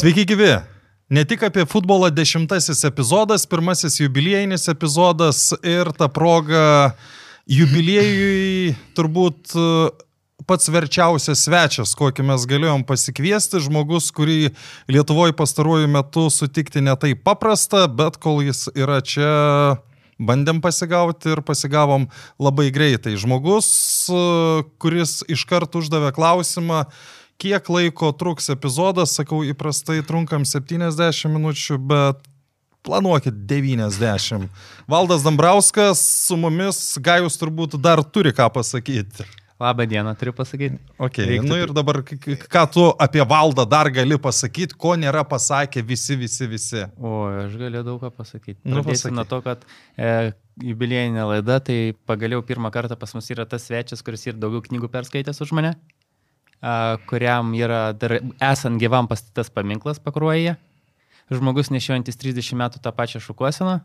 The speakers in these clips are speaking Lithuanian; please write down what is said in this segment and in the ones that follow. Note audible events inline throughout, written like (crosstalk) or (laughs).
Sveiki gyvi. Ne tik apie futbolą dešimtasis epizodas, pirmasis jubiliejinis epizodas ir ta proga jubiliejui turbūt e, pats verčiausias svečias, kokį mes galėjom pasikviesti, žmogus, kurį Lietuvoje pastaruoju metu sutikti netai paprasta, bet kol jis yra čia, bandėm pasigauti ir pasigavom labai greitai. Žmogus, e, kuris iškart uždavė klausimą, kiek laiko truks epizodas, sakau, įprastai trunkam 70 minučių, bet planuokit 90. Valdas Dambrauskas su mumis, Gajus turbūt dar turi ką pasakyti. Labą dieną, turiu pasakyti. Okay. Reiktų... Nu ir dabar, ką tu apie valdą dar gali pasakyti, ko nėra pasakę visi, visi, visi. O, aš galiu daug ką pasakyti. Nu, Pradėsiu nuo to, kad e, jubiliejinė laida, tai pagaliau pirmą kartą pas mus yra tas svečias, kuris ir daugiau knygų perskaitęs už mane kuriam yra dar esant gyvam pastatytas paminklas pakruoja. Žmogus nešiojantis 30 metų tą pačią šukuoseną.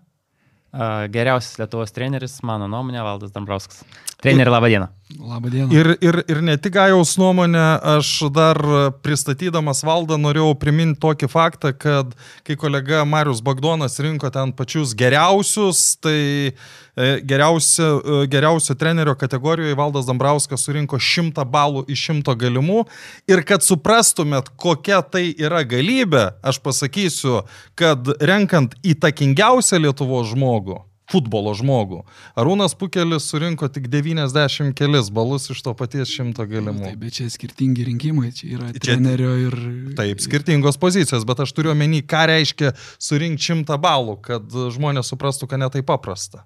Geriausias Lietuvos treneris, mano nuomonė, Valdas Dambrauskas. Treneri, laba diena. Labą dieną. Ir, ir, ir ne tik Gajaus nuomonė, aš dar pristatydamas valdą norėjau priminti tokį faktą, kad kai kolega Marius Bagdonas rinko ten pačius geriausius, tai e, geriausio, e, geriausio trenerio kategorijoje Valdas Dambrauskas surinko 100 balų iš 100 galimų. Ir kad suprastumėt, kokia tai yra galybė, aš pasakysiu, kad renkant įtakingiausią Lietuvo žmogų, futbolo žmogų. Arūnas Pukelis surinko tik 90 kelis balus iš to paties šimto galimų. Taip, bet čia skirtingi rinkimai, čia yra čia, trenerio ir... Taip, skirtingos pozicijos, bet aš turiu omeny, ką reiškia surinkti šimtą balų, kad žmonės suprastų, kad netai paprasta.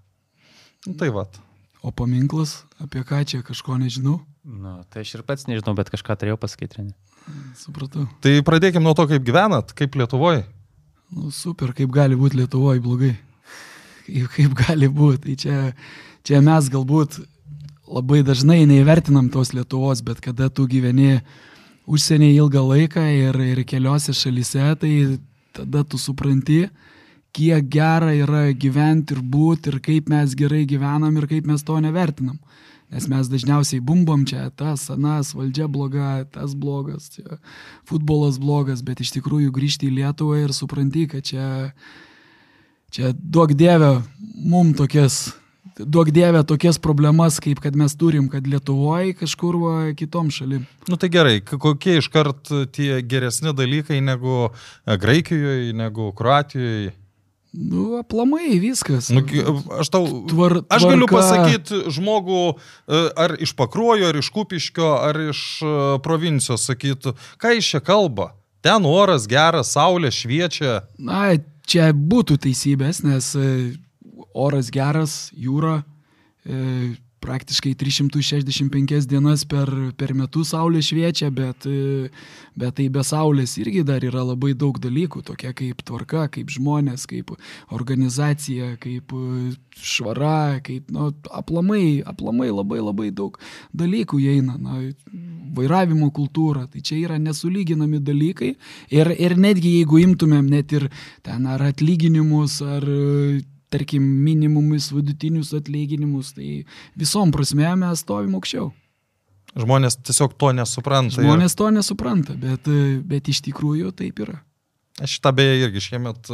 Nu, tai va. O paminklas, apie ką čia kažko nežinau? Nu, tai aš ir pats nežinau, bet kažką turėjau pasakyti. Supratau. Tai pradėkime nuo to, kaip gyvenat, kaip Lietuvoje. Nu, super, kaip gali būti Lietuvoje blogai kaip gali būti. Tai čia, čia mes galbūt labai dažnai neįvertinam tos Lietuvos, bet kada tu gyveni užsienyje ilgą laiką ir, ir keliose šalyse, tai tada tu supranti, kiek gera yra gyventi ir būti ir kaip mes gerai gyvenam ir kaip mes to nevertinam. Nes mes dažniausiai bumbom čia, tas, anas, valdžia bloga, tas blogas, čia, futbolas blogas, bet iš tikrųjų grįžti į Lietuvą ir supranti, kad čia Čia duok dievę mum tokias, duok dievę tokias problemas, kaip kad mes turim, kad Lietuvoje kažkur va, kitom šalim. Nu tai gerai, kokie iškart tie geresni dalykai negu e, Graikijoje, negu Kroatijoje? Nu, aplamai viskas. Nu, aš tau. Tvar, tvarka... Aš galiu pasakyti žmogų e, ar iš Pakruojo, ar iš Kupiškio, ar iš e, provincijos sakytų, ką iš čia kalba. Ten oras geras, saulė šviečia. Na, čia būtų teisybės, nes e, oras geras, jūra, e, praktiškai 365 dienas per, per metus saulė šviečia, bet, e, bet tai be saulės irgi dar yra labai daug dalykų, tokie kaip tvarka, kaip žmonės, kaip organizacija, kaip švara, kaip nu, aplamai, aplamai labai labai daug dalykų įeina. Na, vairavimo kultūra, tai čia yra nesulyginami dalykai ir, ir netgi jeigu imtumėm net ir ten ar atlyginimus, ar tarkim minimumus, vidutinius atlyginimus, tai visom prasme mes stovim aukščiau. Žmonės tiesiog to nesupranta. Žmonės to nesupranta, bet, bet iš tikrųjų taip yra. Aš šitą beje irgi šiemet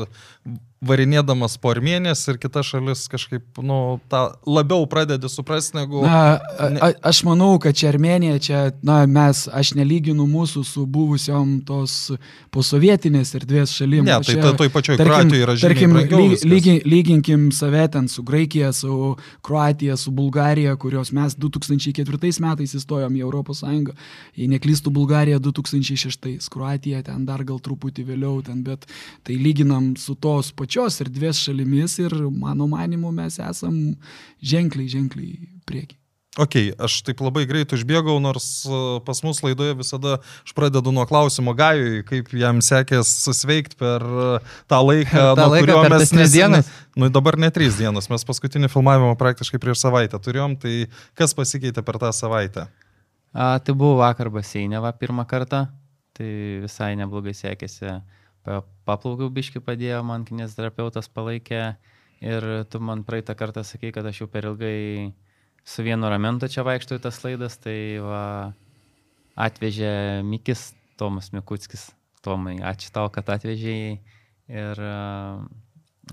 varinėdamas po Armėnės ir kita šalis kažkaip, nu, tą labiau pradedi suprasti negu... Na, a, aš manau, kad čia Armėnija, čia, na, mes, aš nelyginu mūsų su buvusiom tos posovietinės erdvės šalim. Ne, tai čia, toj pačioj Kroatijoje yra žymiai. Tarkim, lygi, lyginkim save ten su Graikija, su Kroatija, su Bulgarija, kurios mes 2004 metais įstojom į Europos Sąjungą. Jei neklystų Bulgarija 2006, Kroatija ten dar gal truputį vėliau, ten, bet tai lyginam su tos pačios pačios erdvės šalimis ir mano manimu mes esam ženkliai, ženkliai prieki. Ok, aš taip labai greit užbėgau, nors e, pas mus laidoje visada aš pradedu nuo klausimo Gajui, kaip jam sekės susveikti per e, tą laiką, (laughs) tą nuo laiką kurio mes... Tris dienas? Nu, dabar ne trys dienos, mes paskutinį filmavimą praktiškai prieš savaitę turėjom, tai kas pasikeitė per tą savaitę? A, tai buvo vakar baseinė, va, pirmą kartą, tai visai neblogai sekėsi paplaukiau biški padėjo, man kinesterapeutas palaikė ir tu man praeitą kartą sakai, kad aš jau per ilgai su vienu ramentu čia vaikštų į tas laidas, tai va, atvežė Mikis Tomas Mikutskis. Tomai, ačiū tau, kad atvežėjai ir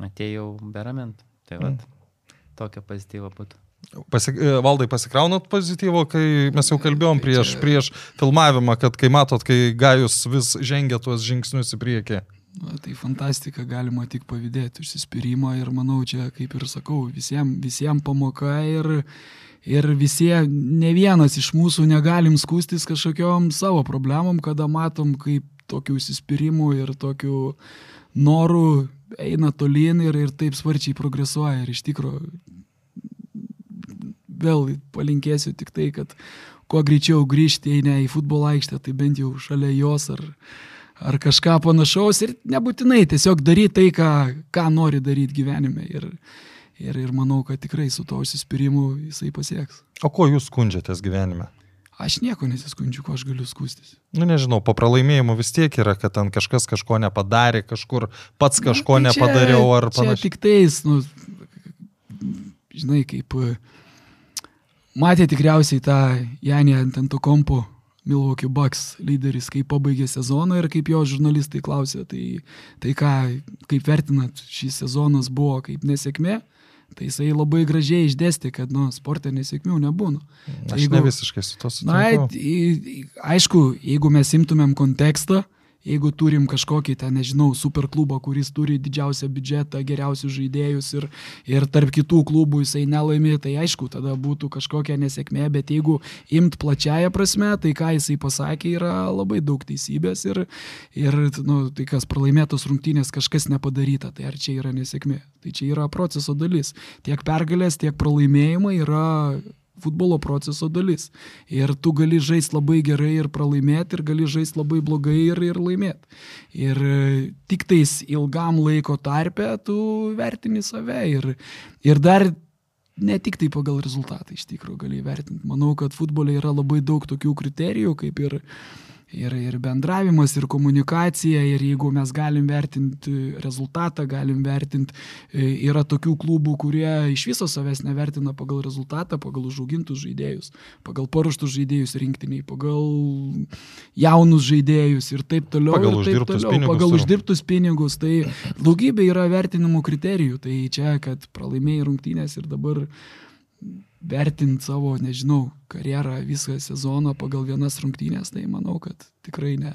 atėjau berament. Tai vad, mm. tokio pozityvo būtų. Pasik, e, valdai pasikraunat pozityvo, kai mes jau kalbėjom prieš, prieš filmavimą, kad kai matot, kai Gajus vis žengia tuos žingsnius į priekį. Na, tai fantastika, galima tik pavydėti užsispyrimą ir manau, čia, kaip ir sakau, visiems visiem pamoka ir, ir visie, ne vienas iš mūsų negalim skūstis kažkokiom savo problemom, kada matom, kaip tokių užsispyrimų ir tokių norų eina tolyn ir, ir taip svarčiai progresuoja. Ir iš tikrųjų vėl palinkėsiu tik tai, kad kuo greičiau grįžti, jei ne į futbolo aikštę, tai bent jau šalia jos ar, ar kažką panašaus ir nebūtinai tiesiog daryti tai, ką, ką nori daryti gyvenime. Ir, ir, ir manau, kad tikrai su to užsispyrimu jisai pasieks. O ko jūs skundžiatės gyvenime? Aš nieko nesiskundžiu, ko aš galiu skūstis. Nu nežinau, po pralaimėjimų vis tiek yra, kad ten kažkas kažko nepadarė, kažkur pats kažko Na, tai čia, nepadariau ar panašiai. Tik tais, nu, žinai, kaip matė tikriausiai tą Janį ant ant to kompo Milwaukee Bucks lyderis, kai pabaigė sezoną ir kaip jo žurnalistai klausė, tai, tai ką, kaip vertinat, šis sezonas buvo kaip nesėkmė, tai jisai labai gražiai išdėstė, kad, nu, sportė nesėkmių nebūna. Aš jeigu, ne visiškai su to sutinku. Na, aišku, jeigu mes imtumėm kontekstą, jeigu turim kažkokį ten, nežinau, superklubą, kuris turi didžiausią biudžetą, geriausius žaidėjus ir, ir tarp kitų klubų jisai nelaimė, tai aišku, tada būtų kažkokia nesėkmė, bet jeigu imt plačiaja prasme, tai ką jisai pasakė yra labai daug teisybės ir, ir nu, tai kas pralaimėtos rungtynės kažkas nepadaryta, tai ar čia yra nesėkmė? Tai čia yra proceso dalis. Tiek pergalės, tiek pralaimėjimai yra futbolo proceso dalis. Ir tu gali žaisti labai gerai ir pralaimėti, ir gali žaisti labai blogai ir, ir laimėti. Ir e, tik tais ilgam laiko tarpe tu vertini save. Ir, ir dar ne tik tai pagal rezultatą iš tikrųjų gali vertinti. Manau, kad futbole yra labai daug tokių kriterijų, kaip ir ir, ir bendravimas, ir komunikacija, ir jeigu mes galim vertinti rezultatą, galim vertinti, e, yra tokių klubų, kurie iš viso savęs nevertina pagal rezultatą, pagal užaugintus žaidėjus, pagal paruoštus žaidėjus rinktiniai, pagal jaunus žaidėjus ir taip toliau. Pagal ir taip toliau, pinigus, pagal uždirbtus pinigus. Tai daugybė yra vertinimų kriterijų. Tai čia, kad pralaimėjai rungtynės ir dabar vertinti savo, nežinau, karjerą visą sezoną pagal vienas rungtynės, tai manau, kad tikrai ne,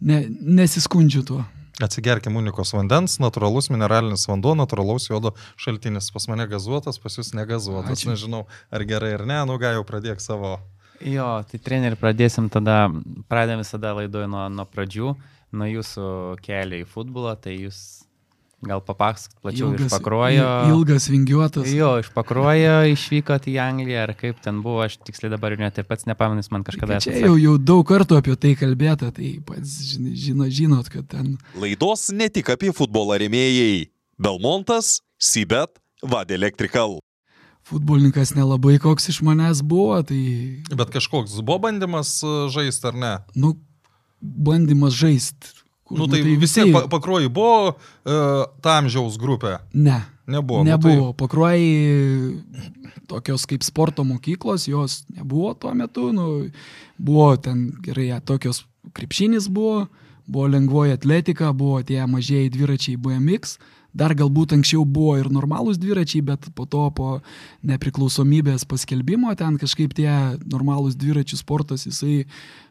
ne, nesiskundžiu tuo. Atsigerkim unikos vandens, natūralus mineralinis vanduo, natūralaus jodo šaltinis. Pas mane gazuotas, pas jūs negazuotas. Ačiū. Nežinau, ar gerai ar ne, nu gal jau pradėk savo. Jo, tai treneri pradėsim tada, pradėm visada laidoje nuo, nuo pradžių, nuo jūsų kelio į futbolą, tai jūs Gal papasakot plačiau ilgas, iš pakruojo. Ilgas vingiuotas. Jo, iš pakruojo išvykot į Angliją, ar kaip ten buvo, aš tiksliai dabar net ir pats nepamenu, man kažkada esu. Čia jau, jau daug kartų apie tai kalbėta, tai pats žino, žinot, kad ten. Laidos ne tik apie futbolą remėjai. Belmontas, Sibet, Vad Electrical. Futbolininkas nelabai koks iš manęs buvo, tai... Bet kažkoks buvo bandymas e, žaisti ar ne? Nu, bandymas žaisti Nu, tai, tai vis tiek pakruojai buvo uh, ta amžiaus grupė? Ne. Nebuvo. Nebuvo. Nu, tai... Pakruojai tokios kaip sporto mokyklos, jos nebuvo tuo metu. Nu, buvo ten gerai, ja, tokios krepšinis buvo, buvo lengvoji atletika, buvo tie mažieji dviračiai BMX. Dar galbūt anksčiau buvo ir normalūs dviračiai, bet po to, po nepriklausomybės paskelbimo, ten kažkaip tie normalūs dviračių sportas jisai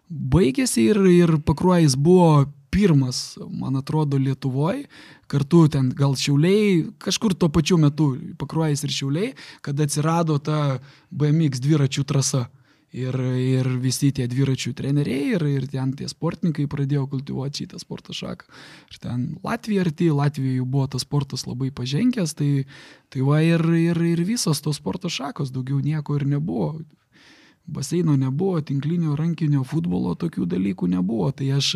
baigėsi ir, ir pakruojais buvo pirmas, man atrodo, Lietuvoje, kartu ten gal Šiauliai, kažkur tuo pačiu metu, pakruojas ir Šiauliai, kad atsirado ta BMX dviračių trasa. Ir, ir visi tie dviračių treneriai ir, ir ten tie sportininkai pradėjo kultivuoti šitą sporto šaką. Ir ten Latvija arti, Latvijoje buvo tas sportas labai pažengęs, tai, tai va ir, ir, ir visos tos sporto šakos, daugiau nieko ir nebuvo baseino nebuvo, tinklinio rankinio futbolo, tokių dalykų nebuvo. Tai aš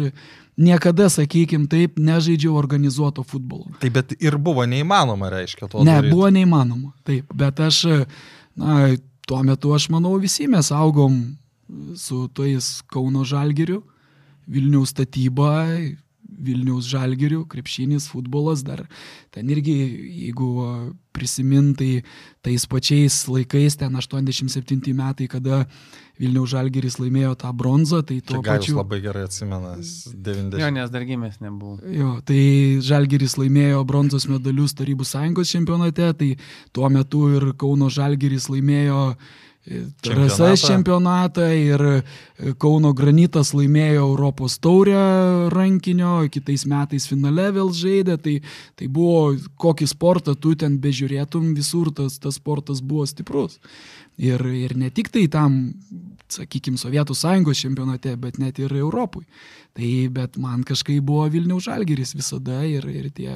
niekada, sakykim, taip nežaidžiau organizuoto futbolo. Tai bet ir buvo neįmanoma, reiškia, to. Ne, daryt. buvo neįmanoma, taip. Bet aš, na, tuo metu aš manau, visi mes augom su tais Kauno Žalgiriu, Vilniaus statyba, Vilniaus žalgirių, krepšinis, futbolas, dar ten irgi, jeigu prisimintai tais pačiais laikais, ten 87 metai, kada Vilniaus žalgiris laimėjo tą bronzą, tai tuo Čia pačiu... labai gerai atsimena, 90. Jo, nes dar gimęs nebuvo. Jo, tai žalgiris laimėjo bronzos medalius Tarybų sąjungos čempionate, tai tuo metu ir Kauno žalgiris laimėjo RSS čempionatą ir e, Kauno granitas laimėjo Europos taurę rankinio, kitais metais finale vėl žaidė, tai, tai buvo kokį sportą tu ten bežiūrėtum, visur tas, tas sportas buvo stiprus. Ir, ir ne tik tai tam, sakykime, Sovietų sąjungos čempionate, bet net ir Europui. Tai bet man kažkaip buvo Vilniaus žalgeris visada ir, ir tie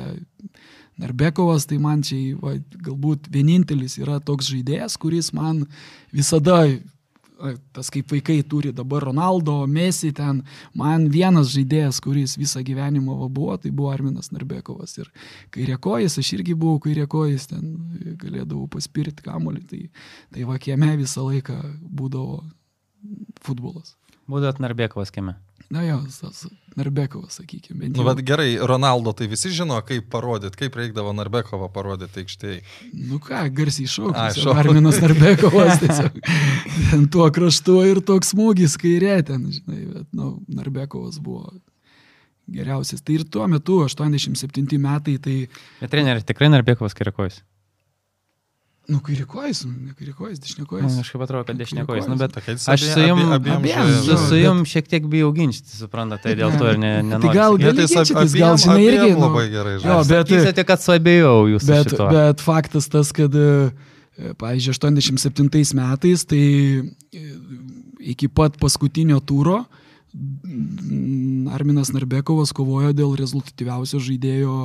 Narbekovas tai man čia va, galbūt vienintelis yra toks žaidėjas, kuris man visada, tas kaip vaikai turi dabar Ronaldo, Messi ten, man vienas žaidėjas, kuris visą gyvenimą va, buvo, tai buvo Arminas Narbekovas. Ir kairėkojas, aš irgi buvau kairėkojas, ten galėdavau paspirti kamolį, tai, tai va kieme visą laiką būdavo futbolas. Būdot Narbekovas kieme. Na jo, Narbekovas, sakykime. Nu, bet gerai, Ronaldo, tai visi žino, kaip parodyti, kaip reikdavo Narbekovą parodyti aikštėje. Nu ką, garsiai šaukas. Arminas (laughs) Narbekovas tiesiog. ten tuo kraštu ir toks smūgis kairė ten, žinai, bet, nu, Narbekovas buvo geriausias. Tai ir tuo metu, 87 metai, tai... Bet treneri, tikrai Narbekovas kairėkojas. Nu, kairikojas, ne kairikojas, dešinikojas. Aš kaip atrodo, kad dešinikojas, nu, bet aš su jum, su, su jum šiek tiek bijau ginčyti, suprantate, tai dėl to ir ne, nenoriu. Tai gal ginčytis, gal žinai irgi. Nu, labai gerai, žinai. Jo, bet... Sakysite, kad suabėjau jūs. Bet, šito. bet faktas tas, kad, e, pavyzdžiui, 87 metais, tai e, iki pat paskutinio turo Arminas Narbekovas kovojo dėl rezultatyviausio žaidėjo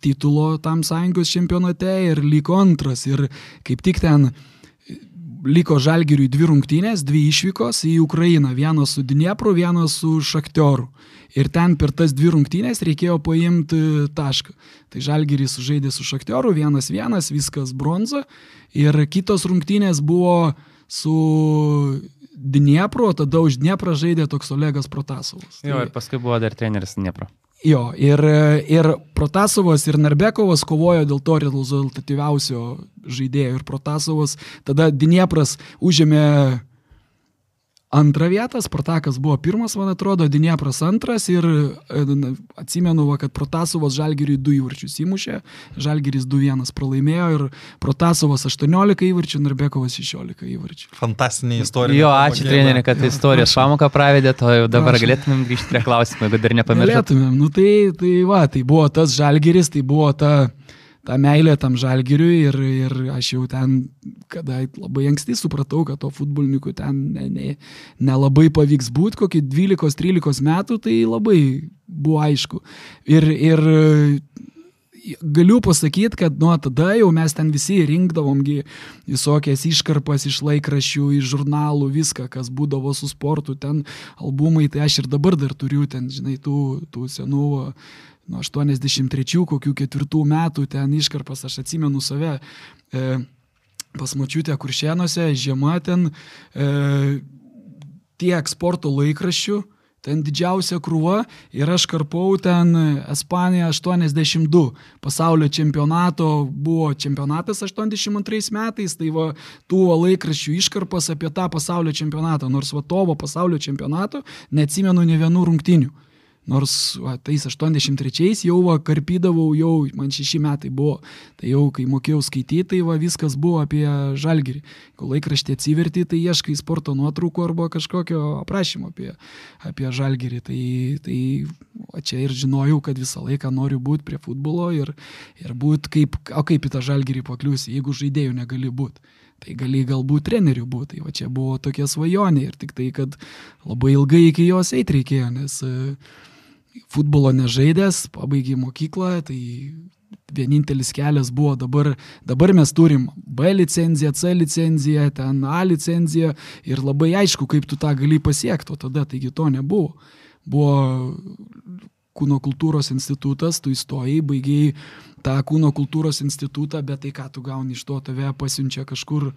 titulo tam sąjungos čempionate ir liko antras. Ir kaip tik ten liko Žalgiriui dvi rungtynės, dvi išvykos į Ukrainą. Vienos su Dniepru, vienos su Šaktioru. Ir ten per tas dvi rungtynės reikėjo paimti tašką. Tai Žalgiris žaidė su Šaktioru, vienas vienas, viskas bronza. Ir kitos rungtynės buvo su Dniepru, tada už Dnieprą žaidė toks Olegas Protasovas. Jo, tai... ir paskui buvo dar treneris Dniepro. Jo, ir, ir Protasovas ir Narbekovas kovojo dėl to rezultatyviausio žaidėjo. Ir Protasovas tada Diniepras užėmė Antrą vietą, Spartakas buvo pirmas, man atrodo, Diniepras antras ir e, atsimenu, va, kad Protasovas Žalgiriui 2 įvarčius įmušė, Žalgiris 2-1 pralaimėjo ir Protasovas 18 įvarčių, Narbekovas 16 įvarčių. Fantastinė istorija. Jo, ačiū treneri, kad istorijos pamoką pravedė, to jau dabar Prašau. galėtumėm grįžti prie klausimų, jeigu dar nepamiršome. Galėtumėm, nu tai, tai va, tai buvo tas Žalgiris, tai buvo ta tą meilę tam žalgiriui ir, ir aš jau ten, kada labai anksti supratau, kad to futbolininkų ten nelabai ne, ne, ne pavyks būti, kokį 12-13 metų, tai labai buvo aišku. Ir, ir galiu pasakyti, kad nuo tada jau mes ten visi rinkdavomgi visokias iškarpas iš laikraščių, iš žurnalų, viską, kas būdavo su sportu, ten albumai, tai aš ir dabar dar turiu ten, žinai, tų, tų senų nuo 83 kokių ketvirtų metų ten iškarpas, aš atsimenu save. E, pas mačiutę kuršienuose, žiema ten, e, tiek sporto laikraščių, ten didžiausia krūva ir aš karpau ten Ispanija 82 pasaulio čempionato, buvo čempionatas 82 metais, tai va tų laikraščių iškarpas apie tą pasaulio čempionatą, nors va tovo pasaulio čempionato neatsimenu ne vienų rungtinių. Nors va, tais 83-ais jau va, karpydavau, jau man šeši metai buvo. Tai jau kai mokėjau skaityti, tai va, viskas buvo apie žalgerį. Kai laikraštį atsiverti, tai ieškai sporto nuotraukų arba kažkokio aprašymo apie, apie žalgerį. Tai, tai va, čia ir žinojau, kad visą laiką noriu būti prie futbolo ir, ir būti kaip, o kaip į tą žalgerį pakliusi, jeigu žaidėjų negali būti tai gali galbūt treneriu būti. Tai va čia buvo tokia svajonė ir tik tai, kad labai ilgai iki jos eiti reikėjo, nes uh, futbolo nežaidęs, pabaigai mokyklą, tai vienintelis kelias buvo dabar, dabar mes turim B licenciją, C licenciją, ten A licenciją ir labai aišku, kaip tu tą gali pasiekti, o tada taigi to nebuvo. Buvo kūno kultūros institutas, tu įstojai, baigiai tą kūno kultūros institutą, bet tai ką tu gauni iš to, tave pasiunčia kažkur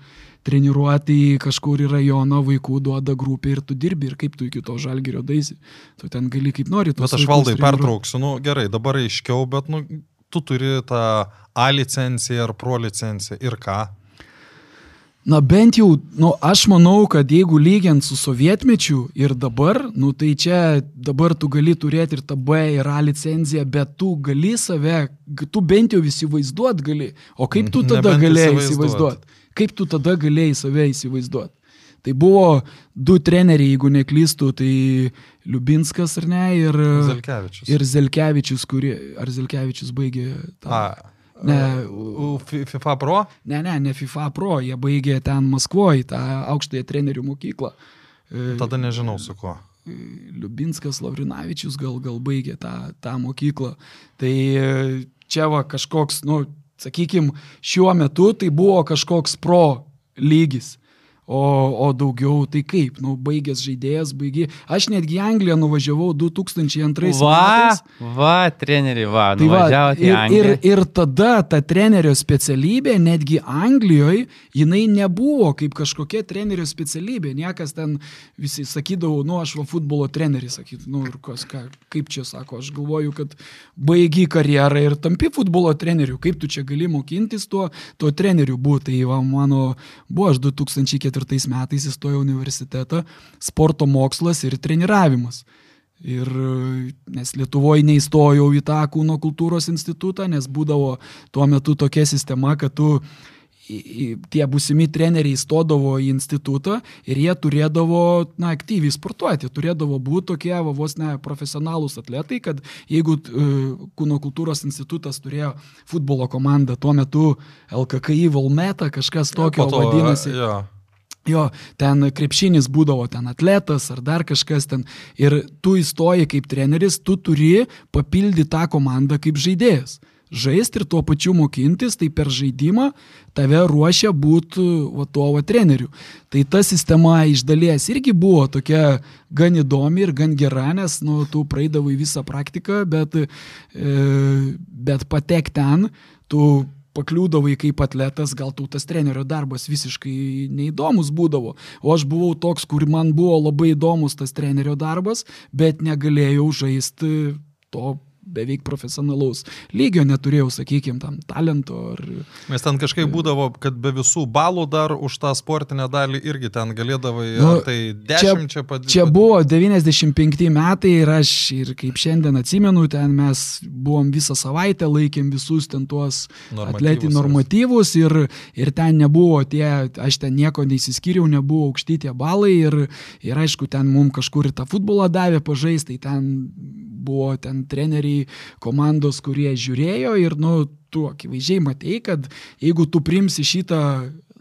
treniruoti, kažkur į rajono vaikų duoda grupę ir tu dirbi ir kaip tu iki to žalgerio daisi. Tu ten gali kaip nori. Bet aš valdai pertrauksiu, nu gerai, dabar aiškiau, bet nu, tu turi tą A licenciją ar Pro licenciją ir ką? Na bent jau, nu, aš manau, kad jeigu lygiant su sovietmečiu ir dabar, nu, tai čia dabar tu gali turėti ir tą B ir A licenciją, bet tu gali save, tu bent jau įsivaizduot gali. O kaip tu tada Nebent galėjai įsivaizduot? Kaip tu tada galėjai save įsivaizduot? Tai buvo du treneriai, jeigu neklystu, tai Liubinskas ar ne, ir Zelkevičius. Ir Zelkevičius, kurie, ar Zelkevičius baigė tą. A. Ne, FIFA Pro? Ne, ne, ne FIFA Pro, jie baigė ten Maskvoje, tą aukštąją trenerių mokyklą. E, Tada nežinau su kuo. E, Liubinskas Lavrinavičius gal, gal baigė tą, tą mokyklą. Tai e, čia va kažkoks, nu, sakykime, šiuo metu tai buvo kažkoks pro lygis. O, o daugiau tai kaip, nu, baigęs žaidėjas, baigi. Aš netgi į Angliją nuvažiavau 2002 va, metais. Va, treneri, va, tai va, ir, ir, ir tada ta trenerio specialybė, netgi Anglijoje, jinai nebuvo kaip kažkokia trenerio specialybė. Niekas ten visi sakydavo, nu, aš va futbolo treneris, sakydavo, nu, ir kas, ką, kaip čia sako, aš galvoju, kad baigi karjerą ir tampi futbolo treneriu. Kaip tu čia gali mokintis tuo, tuo treneriu būti. Tai va, mano buvo aš 2004 2004 metais įstojau į universitetą sporto mokslas ir treniravimas. Ir nes Lietuvoje neįstojau į tą kūno kultūros institutą, nes būdavo tuo metu tokia sistema, kad tu tie būsimi treneriai įstodavo į institutą ir jie turėdavo na, aktyviai sportuoti, turėdavo būti tokie va, vos ne profesionalūs atletai, kad jeigu uh, kūno kultūros institutas turėjo futbolo komandą, tuo metu LKKI Volmeta, kažkas tokio ja, to, vadinasi. Ja. Jo, ten krepšinis būdavo ten atletas ar dar kažkas ten. Ir tu įstoji kaip treneris, tu turi papildyti tą komandą kaip žaidėjas. Žaisti ir tuo pačiu mokintis, tai per žaidimą tave ruošia būti tuo treneriu. Tai ta sistema iš dalies irgi buvo tokia gan įdomi ir gan gera, nes nu, tu praeidavai visą praktiką, bet, e, bet patek ten, tu pakliūdavai kaip atletas, gal tau tas trenerio darbas visiškai neįdomus būdavo. O aš buvau toks, kur man buvo labai įdomus tas trenerio darbas, bet negalėjau žaisti to beveik profesionalaus lygio neturėjau, sakykime, tam talento. Ar... Nes ten kažkaip būdavo, kad be visų balų dar už tą sportinę dalį irgi ten galėdavai, nu, tai 10 čia padėti. Čia buvo 95 metai ir aš ir kaip šiandien atsimenu, ten mes buvom visą savaitę, laikėm visus ten tuos atletį normatyvus ir, ir ten nebuvo tie, aš ten nieko neįsiskyriau, nebuvo aukšti tie balai ir, ir aišku, ten mums kažkur tą futbolą davė pažaisti, tai ten buvo ten treneriai komandos, kurie žiūrėjo ir, nu, tu akivaizdžiai matei, kad jeigu tu primsi šitą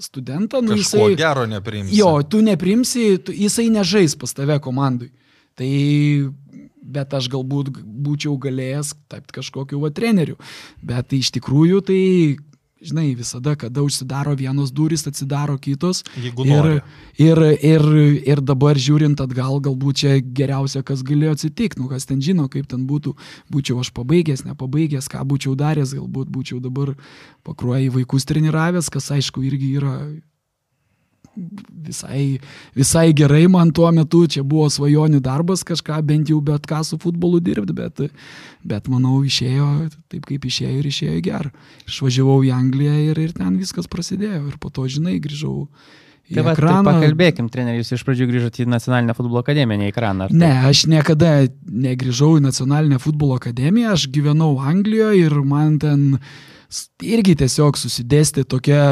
studentą, nu Kažko jisai... gero neprimsi. Jo, tu neprimsi, tu, jisai nežais pas tave komandai. Tai bet aš galbūt būčiau galėjęs tapti kažkokiu va treneriu. Bet iš tikrųjų tai žinai, visada, kada užsidaro vienos durys, atsidaro kitos. Jeigu nori. Ir, ir, ir, ir dabar žiūrint atgal, galbūt čia geriausia, kas galėjo atsitikti, nu kas ten žino, kaip ten būtų, būčiau aš pabaigęs, nepabaigęs, ką būčiau daręs, galbūt būčiau dabar pakruoja į vaikus treniravęs, kas aišku irgi yra visai, visai gerai man tuo metu, čia buvo svajonių darbas kažką, bent jau bet ką su futbolu dirbti, bet, bet manau išėjo taip kaip išėjo ir išėjo gerą. Išvažiavau į Angliją ir, ir ten viskas prasidėjo ir po to, žinai, grįžau. Tai va, tai pakalbėkim, treneris, jūs iš pradžių grįžote į Nacionalinę futbolo akademiją, ne į ekraną. Ne, aš niekada negrįžau į Nacionalinę futbolo akademiją, aš gyvenau Anglijoje ir man ten irgi tiesiog susidėstė tokia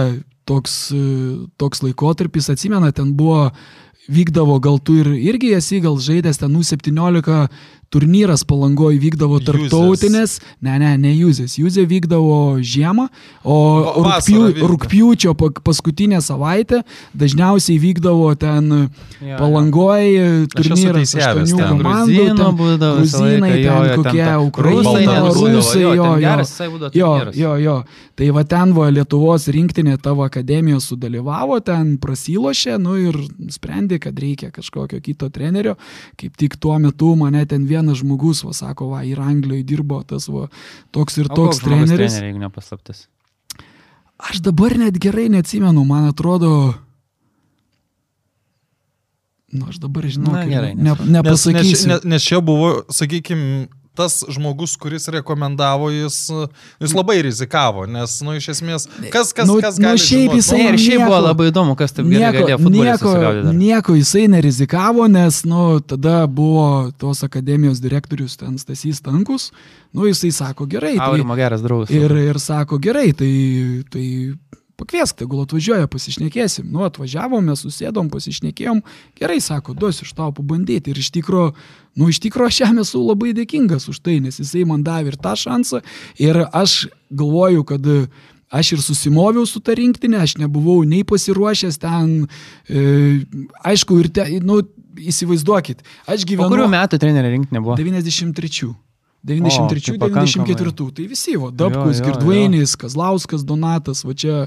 toks, toks laikotarpis, atsimena, ten buvo, vykdavo, gal tu ir irgi esi gal žaidęs ten U17 turnyras palangoje vykdavo tarptautinės, ne, ne, ne Jūzės, Jūzė vykdavo žiemą, o rūpjų, rūpjūčio paskutinę savaitę dažniausiai vykdavo ten ja, palangoje turnyras aštuonių komandų, ten gruzinai, ten kokie ukrainai, rusai, jo, jo, jo, jo, jo, tai va ten va Lietuvos rinktinė tavo akademijos sudalyvavo, ten prasilošė, nu ir sprendė, kad reikia kažkokio kito trenerio, kaip tik tuo metu mane ten vėl vienas žmogus, va, sako, va, ir Anglijoje dirbo tas, va, toks ir toks treneris. Treneris, jeigu nepaslaptis. Aš dabar net gerai neatsimenu, man atrodo, Nu, aš dabar žinau, Na, gerai, ne, nepasakysiu. Nes, nes, nes čia buvo, sakykime, tas žmogus, kuris rekomendavo, jis, jis labai rizikavo, nes, nu, iš esmės, kas, kas, Nu, kas nu, gali šiaip žinot, jisai- Ne, ir šiaip nieko- buvo labai įdomu, kas taip gerai galėjo futbolą nieko, susigaudyti. nieko jisai nerizikavo, nes, nu, tada buvo tos akademijos direktorius ten Stasys Tankus, nu, jisai sako, gerai. Tai, Aurimo geras draugas. ir, ir sako, gerai, tai, tai pakviesk, tegul atvažiuoja, pasišnekėsim. Nu, atvažiavom, mes susėdom, pasišnekėjom. Gerai, sako, duosiu iš tau pabandyti. Ir iš tikrųjų, nu, iš tikrųjų, aš jam esu labai dėkingas už tai, nes jisai man davė ir tą šansą. Ir aš galvoju, kad aš ir susimoviau su ta rinktinė, aš nebuvau nei pasiruošęs ten, e, aišku, ir te, nu, įsivaizduokit, aš Po gyvenu... kurių metų trenerio rinktinė buvo? 93. O, tai 93-94. Tai visi, va, Dabkus, Girdvainis, Kazlauskas, Donatas, va čia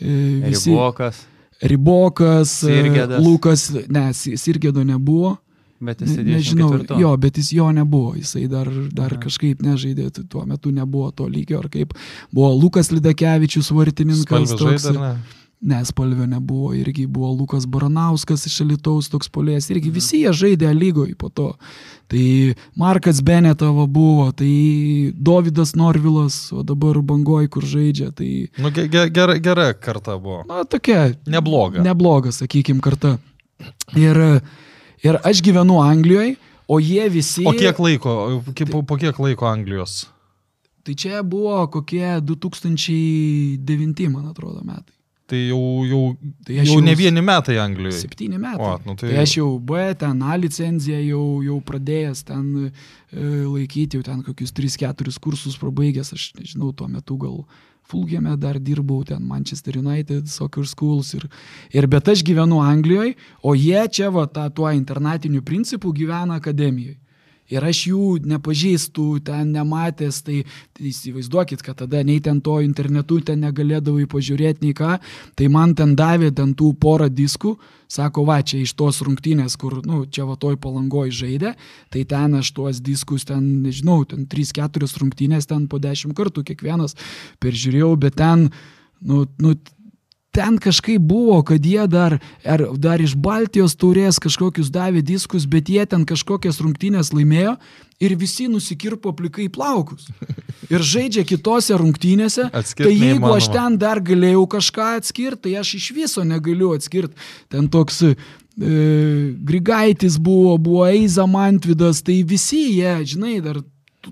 e, visi. Ribokas, Ribokas, e, Sirgedas. Lukas, ne, Si- Sirgedo nebuvo. bet Ne, jis nežinau, 94. jo, bet jis jo nebuvo, jisai dar, dar Aha. kažkaip nežaidė, tuo metu nebuvo to lygio, ar kaip buvo Lukas Lidakevičius, vartininkas. Toks- žaidė, ne? Nespalvio nebuvo, irgi buvo Lukas Baranauskas iš Alitaus toks polės, Mhm. irgi visi jie žaidė lygoje po to. Tai Markas Benetavo buvo, tai Davidas Norvilas, o dabar bangoj, kur žaidžia, tai, Nu, ge- ge- gera, gera karta buvo. na, tokia Nebloga. nebloga, sakykim, karta. Ir, ir aš gyvenu Anglijoje, o jie visi... O kiek laiko, kaip- po, po kiek laiko Anglijos? Tai čia buvo kokie 2009, man atrodo, metai. Tai jau, jau, Tai jau jau ne vieni metai Anglijoje. Septyni metai. O, nu tai- tai aš jau B, ten A licenciją jau, jau pradėjęs ten e, laikyti, jau ten kokius 3-4 kursus prabaigęs, aš nežinau, tuo metu gal Fulgėme dar dirbau, ten Manchester United, Soccer Schools ir, ir bet aš gyvenu Anglijoje, o jie čia va tą tuo internatiniu principu gyvena akademijoje. Ir aš jų nepažįstu, ten nematęs, tai, tai įsivaizduokit, kad tada nei ten to internetu ten negalėdavai pažiūrėti nei ką, tai man ten davė ten tų porą diskų, sako, va, čia iš tos rungtynės, kur, nu, čia va toj palangoj žaidė, tai ten aš tuos diskus ten, nežinau, ten 3-4 rungtynės ten po 10 kartų kiekvienas peržiūrėjau, bet ten, nu, nu, ten kažkaip buvo, kad jie dar, ar, dar iš Baltijos taurės kažkokius davė diskus, bet jie ten kažkokias rungtynės laimėjo ir visi nusikirpo plikai plaukus. Ir žaidžia kitose rungtynėse. (laughs) Atskirt tai jeigu neįmanoma. aš ten dar galėjau kažką atskirti, tai aš iš viso negaliu atskirti. Ten toks e, Grigaitis buvo, buvo Eiza Mantvidas, tai visi jie, žinai, dar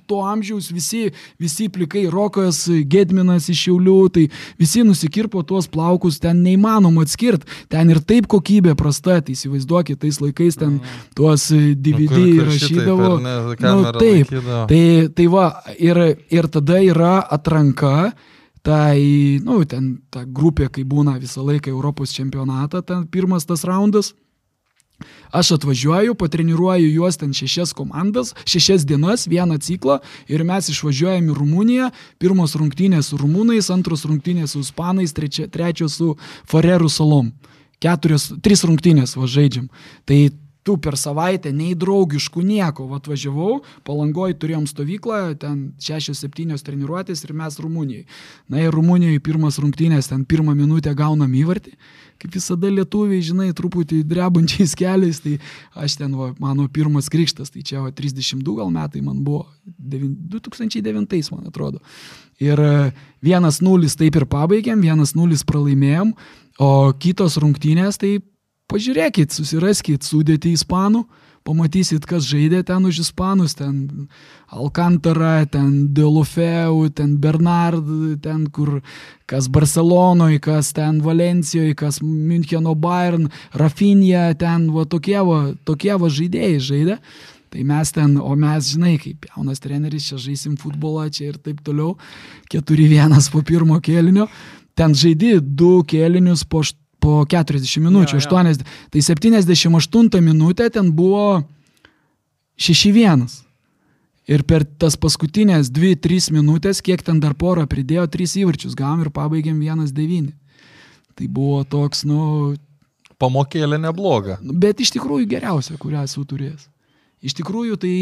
to- amžiaus visi, visi plikai, Rokas, Gedminas iš Šiaulių, tai visi nusikirpo tuos plaukus, ten neįmanoma atskirti, ten ir taip kokybė prasta, tai įsivaizduokit, tais laikais ten tuos e, DVD Nu, kur- kur šitaip, rašydavo. ne, Nu, taip, laikydavo. tai, tai va, ir, ir tada yra atranka, tai, nu, ten ta grupė, kai būna visą laiką Europos čempionatą, ten pirmas tas raundas. Aš atvažiuoju, patreniruoju juos ten šešias komandas, šešias dienas, vieną ciklą ir mes išvažiuojame į Rumuniją. Pirmos rungtynės su rumūnais, antros rungtynės su ispanais, trečios su Farerų salom. Keturios, trys rungtynės va žaidžiam. Tai tu per savaitę nei draugiškų nieko. Va atvažiavau, palangoj turėjom stovyklą, ten šešios, septynios treniruotės ir mes Rumunijai. Na ir Rumunijoje pirmas rungtynės, ten pirmą minutę gaunam įvartį. Kaip visada lietuviai, žinai, truputį drebančiais (laughs) keliais, tai aš ten, va, mano pirmas krikštas, tai čia va, 32 gal metai man buvo, devin- 2009 man atrodo. Ir e, 1-0 taip ir pabaigėm, 1-0 pralaimėjom, o kitos rungtynės tai pažiūrėkit, susiraskit sudėti ispanų, pamatysit, kas žaidė ten už ispanus, ten Alcantara, ten Delofeu, ten Bernard, ten kur kas Barcelonoje, kas ten Valencijoje, kas Müncheno Bayern, Rafinha, ten va tokie va, tokie va žaidėjai žaidė. Tai mes ten, o mes, žinai, kaip jaunas treneris, čia žaisim futbolą, čia ir taip toliau. 4-1 po pirmo kėlinio. Ten žaidži du kėlinius po, ašt- po 40 minučių, Jo, jo. 80. Tai 78 minutė ten buvo 6-1. Ir per tas paskutinės 2-3 minutės, kiek ten dar porą pridėjo, 3 įvarčius gavom ir pabaigėm 1-9. Tai buvo toks, nu, Pamokėlė nebloga. bet iš tikrųjų geriausia, kurią esu turėjęs. Iš tikrųjų, tai...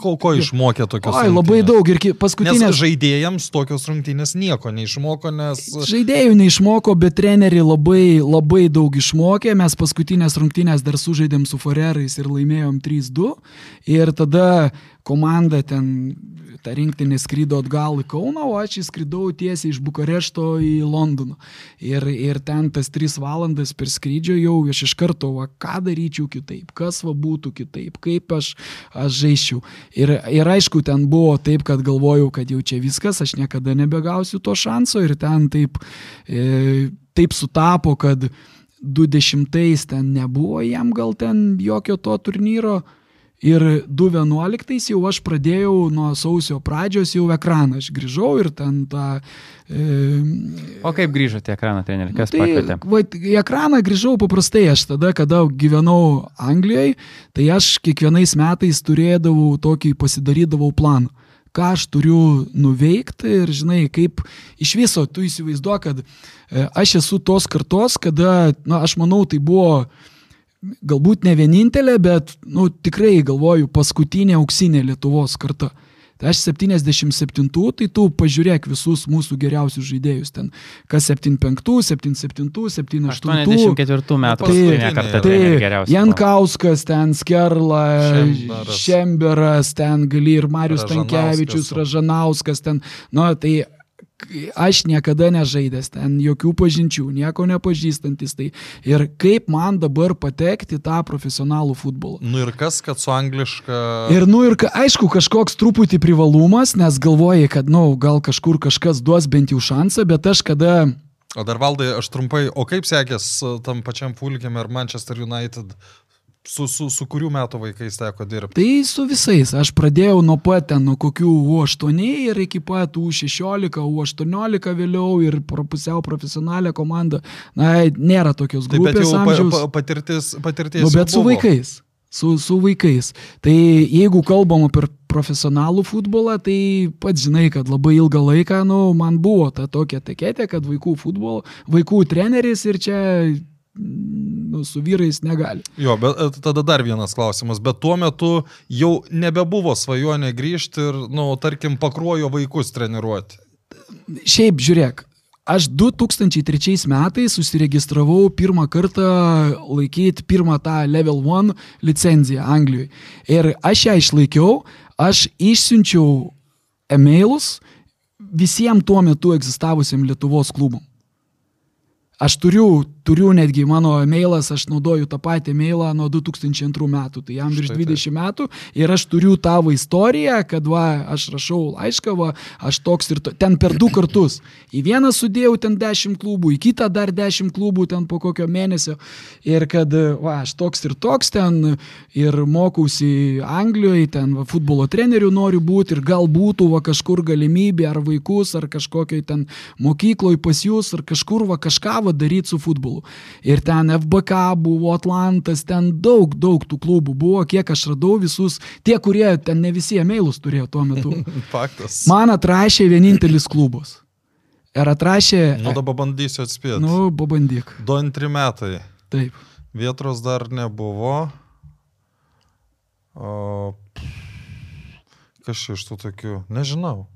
Ko, ko išmokė tokios Oi, labai daug ir paskutinės... Nes žaidėjams tokios rungtynės nieko neišmoko, nes... Žaidėjų neišmoko, bet treneriai labai, labai daug išmokė. Mes paskutinės rungtynės dar sužaidėm su Forerais ir laimėjom 3-2. Ir tada komanda ten ta rinktinė skrydo atgal į Kauną, o aš įskridau tiesiai iš Bukarešto į Londoną. Ir, ir ten tas tris valandas per skrydžio jau aš iš karto, va, ką daryčiau kitaip, kas va būtų kitaip, kaip aš, aš žaiščiau. Ir, ir aišku, ten buvo taip, kad galvojau, kad jau čia viskas, aš niekada nebegausiu to šanso ir ten taip, e, taip sutapo, kad 20 ten nebuvo jam gal ten jokio to turnyro Ir 2011 jau aš pradėjau nuo sausio pradžios jau ekraną, aš grįžau ir ten tą... E, o kaip grįžote į ekraną, treneri, kas tai, pakvietė? Va, į ekraną grįžau paprastai, aš tada, kada gyvenau Anglijoje, tai aš kiekvienais metais turėdavau tokį, pasidarydavau planą ką aš turiu nuveikti ir žinai, kaip iš viso tu įsivaizduoji, kad e, aš esu tos kartos, kada, na, aš manau, tai buvo galbūt ne vienintelė, bet, nu, tikrai galvoju, paskutinė auksinė Lietuvos karta. Tai aš 77, tai tu pažiūrėk visus mūsų geriausius žaidėjus ten. Kas 75, 77, 78. 84 metų paskutinė karta. Tai, tai Jankauskas, ten Skerla, Šemberas, Šemberas ten gali ir Marius Tankievičius, Ražanauskas, ten, nu, tai aš niekada nežaidęs ten, jokių pažinčių, nieko nepažįstantis. Tai ir kaip man dabar patekti tą profesionalų futbolą. Nu ir kas, kad su angliška. Ir nu ir aišku, kažkoks truputį privalumas, nes galvoji, kad, na, nu, gal kažkur kažkas duos bent jau šansą, bet aš kada... O dar valdai, aš trumpai, o kaip sekės tam pačiam Fulgiam ir Manchester United Su, su, su kurių metų vaikais teko dirbti? Tai su visais. Aš pradėjau nuo pat ten, nuo kokių U8 ir iki pat U16, U18 vėliau ir pusiau profesionalią komandą. Na, nėra tokios grupės. Tai bet jau amžiaus. pa, patirtis, patirtis. Nu, bet su vaikais. Su, su vaikais. Tai jeigu kalbam apie profesionalų futbolą, tai pats žinai, kad labai ilgą laiką, nu, man buvo ta tokia teketė, kad vaikų futbolo, vaikų treneris ir čia nu, su vyrais negali. Jo, bet e, tada dar vienas klausimas, bet tuo metu jau nebebuvo svajonė grįžti ir, nu, tarkim, pakruojo vaikus treniruoti. Šiaip žiūrėk, aš 2003 metais susiregistravau pirmą kartą laikyti pirmą tą Level 1 licenciją Anglijoje. Ir aš ją išlaikiau, aš išsiunčiau emailus visiems tuo metu egzistavusiam Lietuvos klubam. Aš turiu, turiu netgi mano emailas, aš naudoju tą patį emailą nuo 2002 metų, tai jam virš 20 metų ir aš turiu tavo istoriją, kad va, aš rašau laišką, va, aš toks ir to, ten per du kartus. Į vieną sudėjau ten 10 klubų, į kitą dar 10 klubų ten po kokio mėnesio ir kad va, aš toks ir toks ten ir mokausi Anglijoje, ten va, futbolo trenerių noriu būti ir gal būtų va, kažkur galimybė ar vaikus, ar kažkokiai ten mokykloje pas jūs, ar kažkur va kažką va, daryti su futbolu. Ir ten FBK buvo, Atlantas, ten daug, daug tų klubų buvo, kiek aš radau visus, tie, kurie ten ne visi emailus turėjo tuo metu. (laughs) Faktas. Man atrašė vienintelis klubas. Ir atrašė... Nu, dabar bandysiu atspėti. Nu, pabandyk. 2-3 metai. Taip. Vietros dar nebuvo. O... Kas iš tų tokių? Nežinau.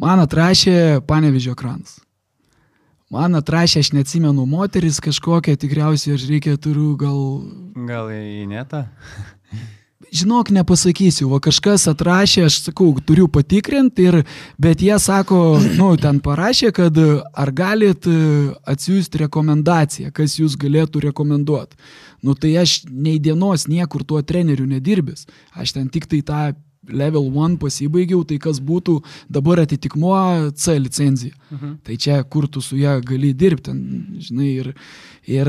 Man atrašė Panevižio kranas. Man atrašė, aš neatsimenu, moteris kažkokia, tikriausiai aš reikia turiu gal... Gal į netą? Žinok, nepasakysiu, va kažkas atrašė, aš sakau, turiu patikrinti, ir, bet jie sako, nu, ten parašė, kad ar galit e, atsiųsti rekomendaciją, kas jūs galėtų rekomenduoti. Nu, tai aš nei dienos niekur tuo treneriu nedirbęs, aš ten tik tai tą level 1 pasibaigiau, tai kas būtų dabar atitikmuo C licenzija. Mhm. Tai čia kur tu su ją gali dirbti, žinai, ir, ir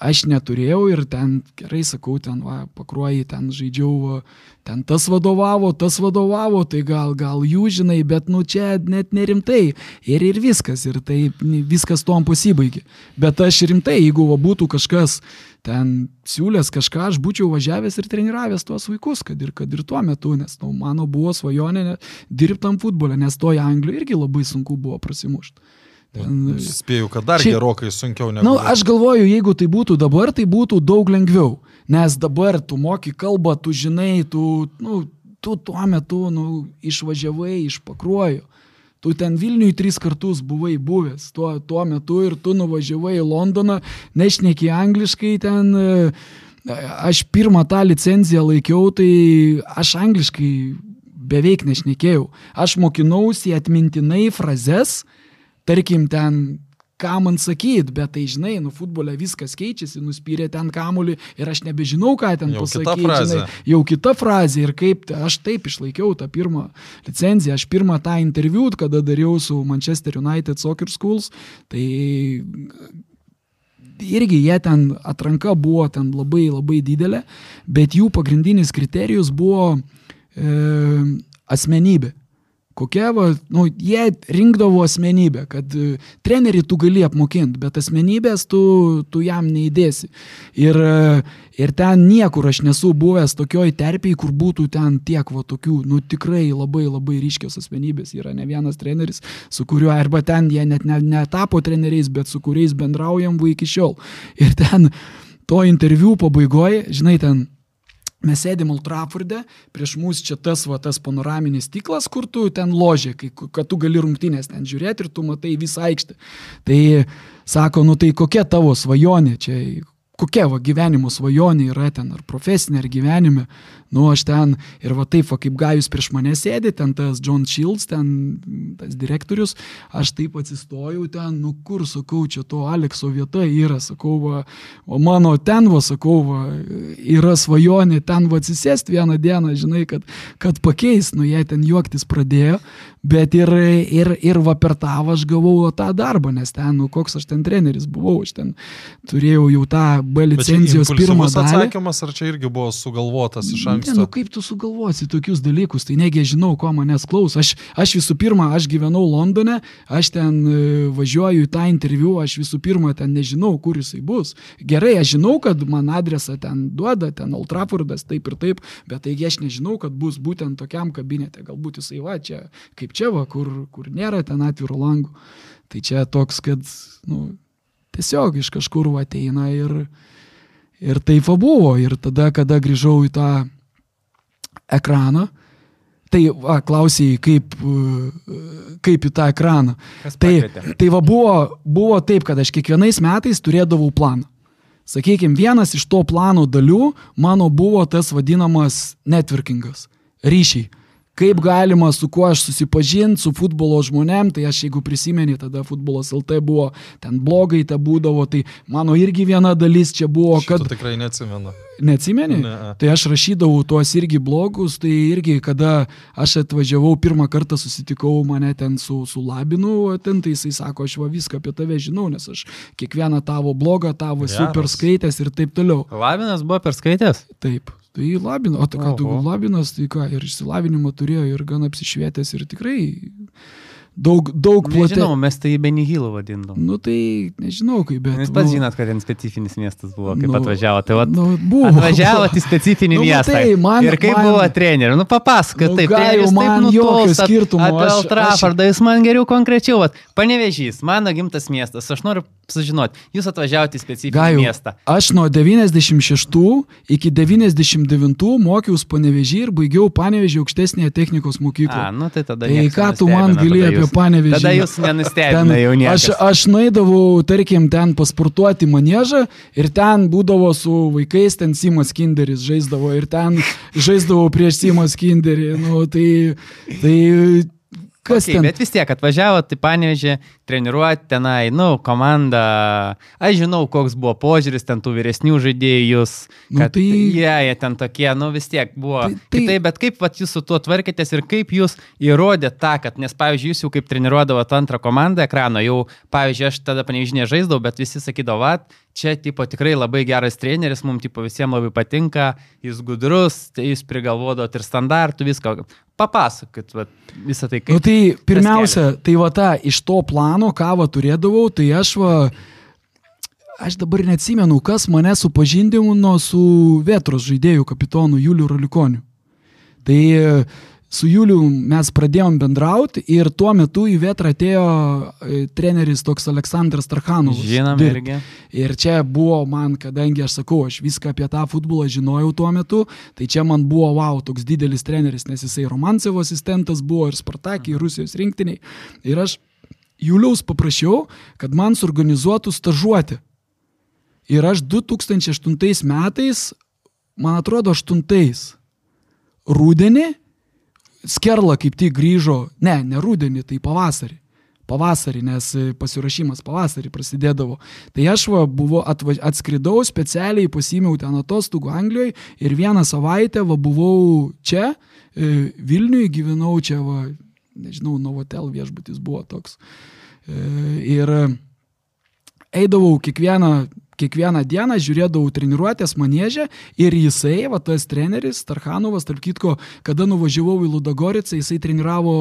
aš neturėjau ir ten, gerai sakau, ten va, pakruoji, ten žaidžiau, ten tas vadovavo, tas vadovavo, tai gal, gal jų žinai, bet nu čia net nerimtai. Ir ir viskas, ir tai viskas tom pasibaigė. Bet aš rimtai, jeigu va, būtų kažkas ten siūlęs kažką, aš būčiau važiavęs ir treniravęs tuos vaikus, kad ir, kad ir tuo metu, nes nu, mano buvo svajonė dirbtam futbole, nes toje Anglijoje irgi labai sunku buvo prasimušti. Ten, Spėjau, kad dar šiaip, gerokai sunkiau negu. Na, nu, aš galvoju, jeigu tai būtų dabar, tai būtų daug lengviau. Nes dabar tu moki kalbą, tu žinai, tu, nu, tu tuo metu nu, išvažiavai iš pakruojo. Tu ten Vilniui tris kartus buvai buvęs tuo, tuo metu ir tu nuvažiavai į Londoną, nešneki angliškai ten. Aš pirmą tą licenciją laikiau, tai aš angliškai beveik nešnekėjau. Aš mokinausi atmintinai frazes, tarkim, ten ką man sakyt, bet tai žinai, nu futbole viskas keičiasi, nuspyrė ten kamuolį ir aš nebežinau, ką ten jau pasakyti. Kita žinai, jau kita frazė ir kaip, aš taip išlaikiau tą pirmą licenciją, aš pirmą tą interviu, kada dariau su Manchester United Soccer Schools, tai irgi jie ten atranka buvo ten labai labai didelė, bet jų pagrindinis kriterijus buvo e, asmenybė. Kokia, va, nu, jie rinkdavo asmenybę, kad uh, trenerį tu gali apmokinti, bet asmenybės tu, tu jam neįdėsi. Ir, uh, ir ten niekur aš nesu buvęs tokioj terpiai, kur būtų ten tiek va tokių, nu tikrai labai labai ryškios asmenybės. Yra ne vienas treneris, su kuriuo, arba ten jie net netapo ne treneriais, bet su kuriais bendraujam va iki šiol. Ir ten to interviu pabaigoje, žinai, ten Mes sėdėm Ultrafurde, prieš mus čia tas, va, tas panoraminis stiklas, kur tu ten ložė, kai, kad tu gali rungtynės ten žiūrėti ir tu matai visą aikštę. Tai sako, nu tai kokia tavo svajonė čia, kokia va gyvenimo svajonė yra ten, ar profesinė, ar gyvenime. Nu, aš ten ir va taip, va, kaip Gajus prieš mane sėdi, ten tas John Shields, ten tas direktorius, aš taip atsistojau ten, nu kur, sakau, čia to Alekso vieta yra, sakau, va, o mano ten, va, sakau, va, yra svajonė ten va atsisėsti vieną dieną, žinai, kad, kad pakeis, nu jie ten juoktis pradėjo, bet ir, ir, ir va per tą aš gavau tą darbą, nes ten, nu koks aš ten treneris buvau, aš ten turėjau jau tą B licencijos pirmą dalį. atsakymas, ar čia irgi buvo sugalvotas iš anksto? Ne, nu kaip tu sugalvosi tokius dalykus, tai negi žinau, ko manęs klaus. Aš, aš visų pirma, aš gyvenau Londone, aš ten e, važiuoju į tą interviu, aš visų pirma ten nežinau, kur jisai bus. Gerai, aš žinau, kad man adresą ten duoda, ten Old Traffordas, taip ir taip, bet taigi aš nežinau, kad bus būtent tokiam kabinete. Galbūt jisai va čia, kaip čia va, kur, kur nėra ten atviro langų. Tai čia toks, kad, nu, tiesiog iš kažkur ateina ir, ir taip buvo. Ir tada, kada grįžau į tą ekraną, tai va, klausiai, kaip, kaip į tą ekraną. Tai, tai va buvo, buvo taip, kad aš kiekvienais metais turėdavau planą. Sakykime, vienas iš to plano dalių mano buvo tas vadinamas networkingas, ryšiai kaip galima, su kuo aš susipažinti, su futbolo žmonėm, tai aš jeigu prisimeni, tada futbolas LT buvo, ten blogai te būdavo, tai mano irgi viena dalis čia buvo, kad... Šito tikrai neatsimenu. Neatsimeni? Ne. Tai aš rašydavau tuos irgi blogus, tai irgi, kada aš atvažiavau pirmą kartą susitikau mane ten su, su Labinu, ten tai jisai sako, aš va viską apie tave žinau, nes aš kiekvieną tavo blogą, tavo esu perskaitęs ir taip toliau. Labinas buvo perskaitęs? Taip. Tai labino, o tai ką, tu labinas, tai ką, ir išsilavinimą turėjo, ir gan apsišvietęs, ir tikrai daug, daug plačiau. Nežinau, mes tai Benihilų vadindom. Nu tai nežinau kaip, bet. Jūs pats nu, žinot, kad ten specifinis miestas buvo, kaip nu, atvažiavo. Tai vat, nu, buvo. Atvažiavote į specifinį (laughs) nu, miestą. Tai, man, ir kaip man, buvo trenerių. Nu papasakot, nu, taip, treneris taip nutolsta. Apie Altrafardą, jūs man geriau konkrečiau. Vat, panevežys, mano gimtas miestas. Aš noriu sužinoti, jūs atvažiavote į specifinį Gaju, miestą. Aš nuo 96 iki 99 mokiausi panevežį ir baigiau panevežį aukštesnėje technikos mokykloje. A, nu tai tada. Tai ką tu man gali apie apie panevežį. Tada jūs nenustebina jau niekas. Aš, aš naidavau, tarkim, ten pasportuoti manėžą ir ten būdavo su vaikais, ten Simas Kinderis žaisdavo ir ten žaisdavau prieš Simas Kinderį. Nu, tai, tai Kas okay, ten? Bet vis tiek atvažiavo, tai panevežė, treniruoti tenai, nu, komanda. Aš žinau, koks buvo požiūris ten tų vyresnių žaidėjų, nu, kad nu, tai... jie, jie ten tokie, nu vis tiek buvo. Tai, tai... Kitaip, bet kaip vat, jūs su tuo tvarkėtės ir kaip jūs įrodėt tą, kad, nes, pavyzdžiui, jūs jau kaip treniruodavote antrą komandą ekrano, jau, pavyzdžiui, aš tada panevežinė žaisdavau, bet visi sakydavo, vat, čia, tipo, tikrai labai geras treneris, mums, tipo, visiems labai patinka, jis gudrus, tai jūs prigalvodot ir standartų, viską papasakot va, visą tai, kaip. Nu, tai pirmiausia, tai va ta, iš to plano, ką va turėdavau, tai aš va, aš dabar neatsimenu, kas mane supažindino su Vetros žaidėjų kapitonu Juliu Ralikoniu. Tai su Juliu mes pradėjom bendrauti ir tuo metu į Vetrą atėjo e, treneris toks Aleksandras Tarhanovas. Žinom irgi. Ir čia buvo man, kadangi aš sakau, aš viską apie tą futbolą žinojau tuo metu, tai čia man buvo, wow, toks didelis treneris, nes jisai Romancevo asistentas buvo ir Spartakį, ir Rusijos rinktiniai. Ir aš Juliaus paprašiau, kad man suorganizuotų stažuoti. Ir aš 2008 metais, man atrodo, 8 rūdienį Skerla kaip tik grįžo, ne, ne rudenį, tai pavasarį. Pavasarį, nes pasirašymas pavasarį prasidėdavo. Tai aš va, buvo atvaž... atskridau specialiai, pasimiau ten atostogų Anglijoje ir vieną savaitę va, buvau čia, e, Vilniuje, gyvenau čia, va, nežinau, Novotel viešbutis buvo toks. E, ir eidavau kiekvieną kiekvieną dieną žiūrėdavau treniruotės manėžę ir jisai, va tas treneris, Tarhanovas, tarp kitko, kada nuvažiavau į Ludogoricą, jisai treniravo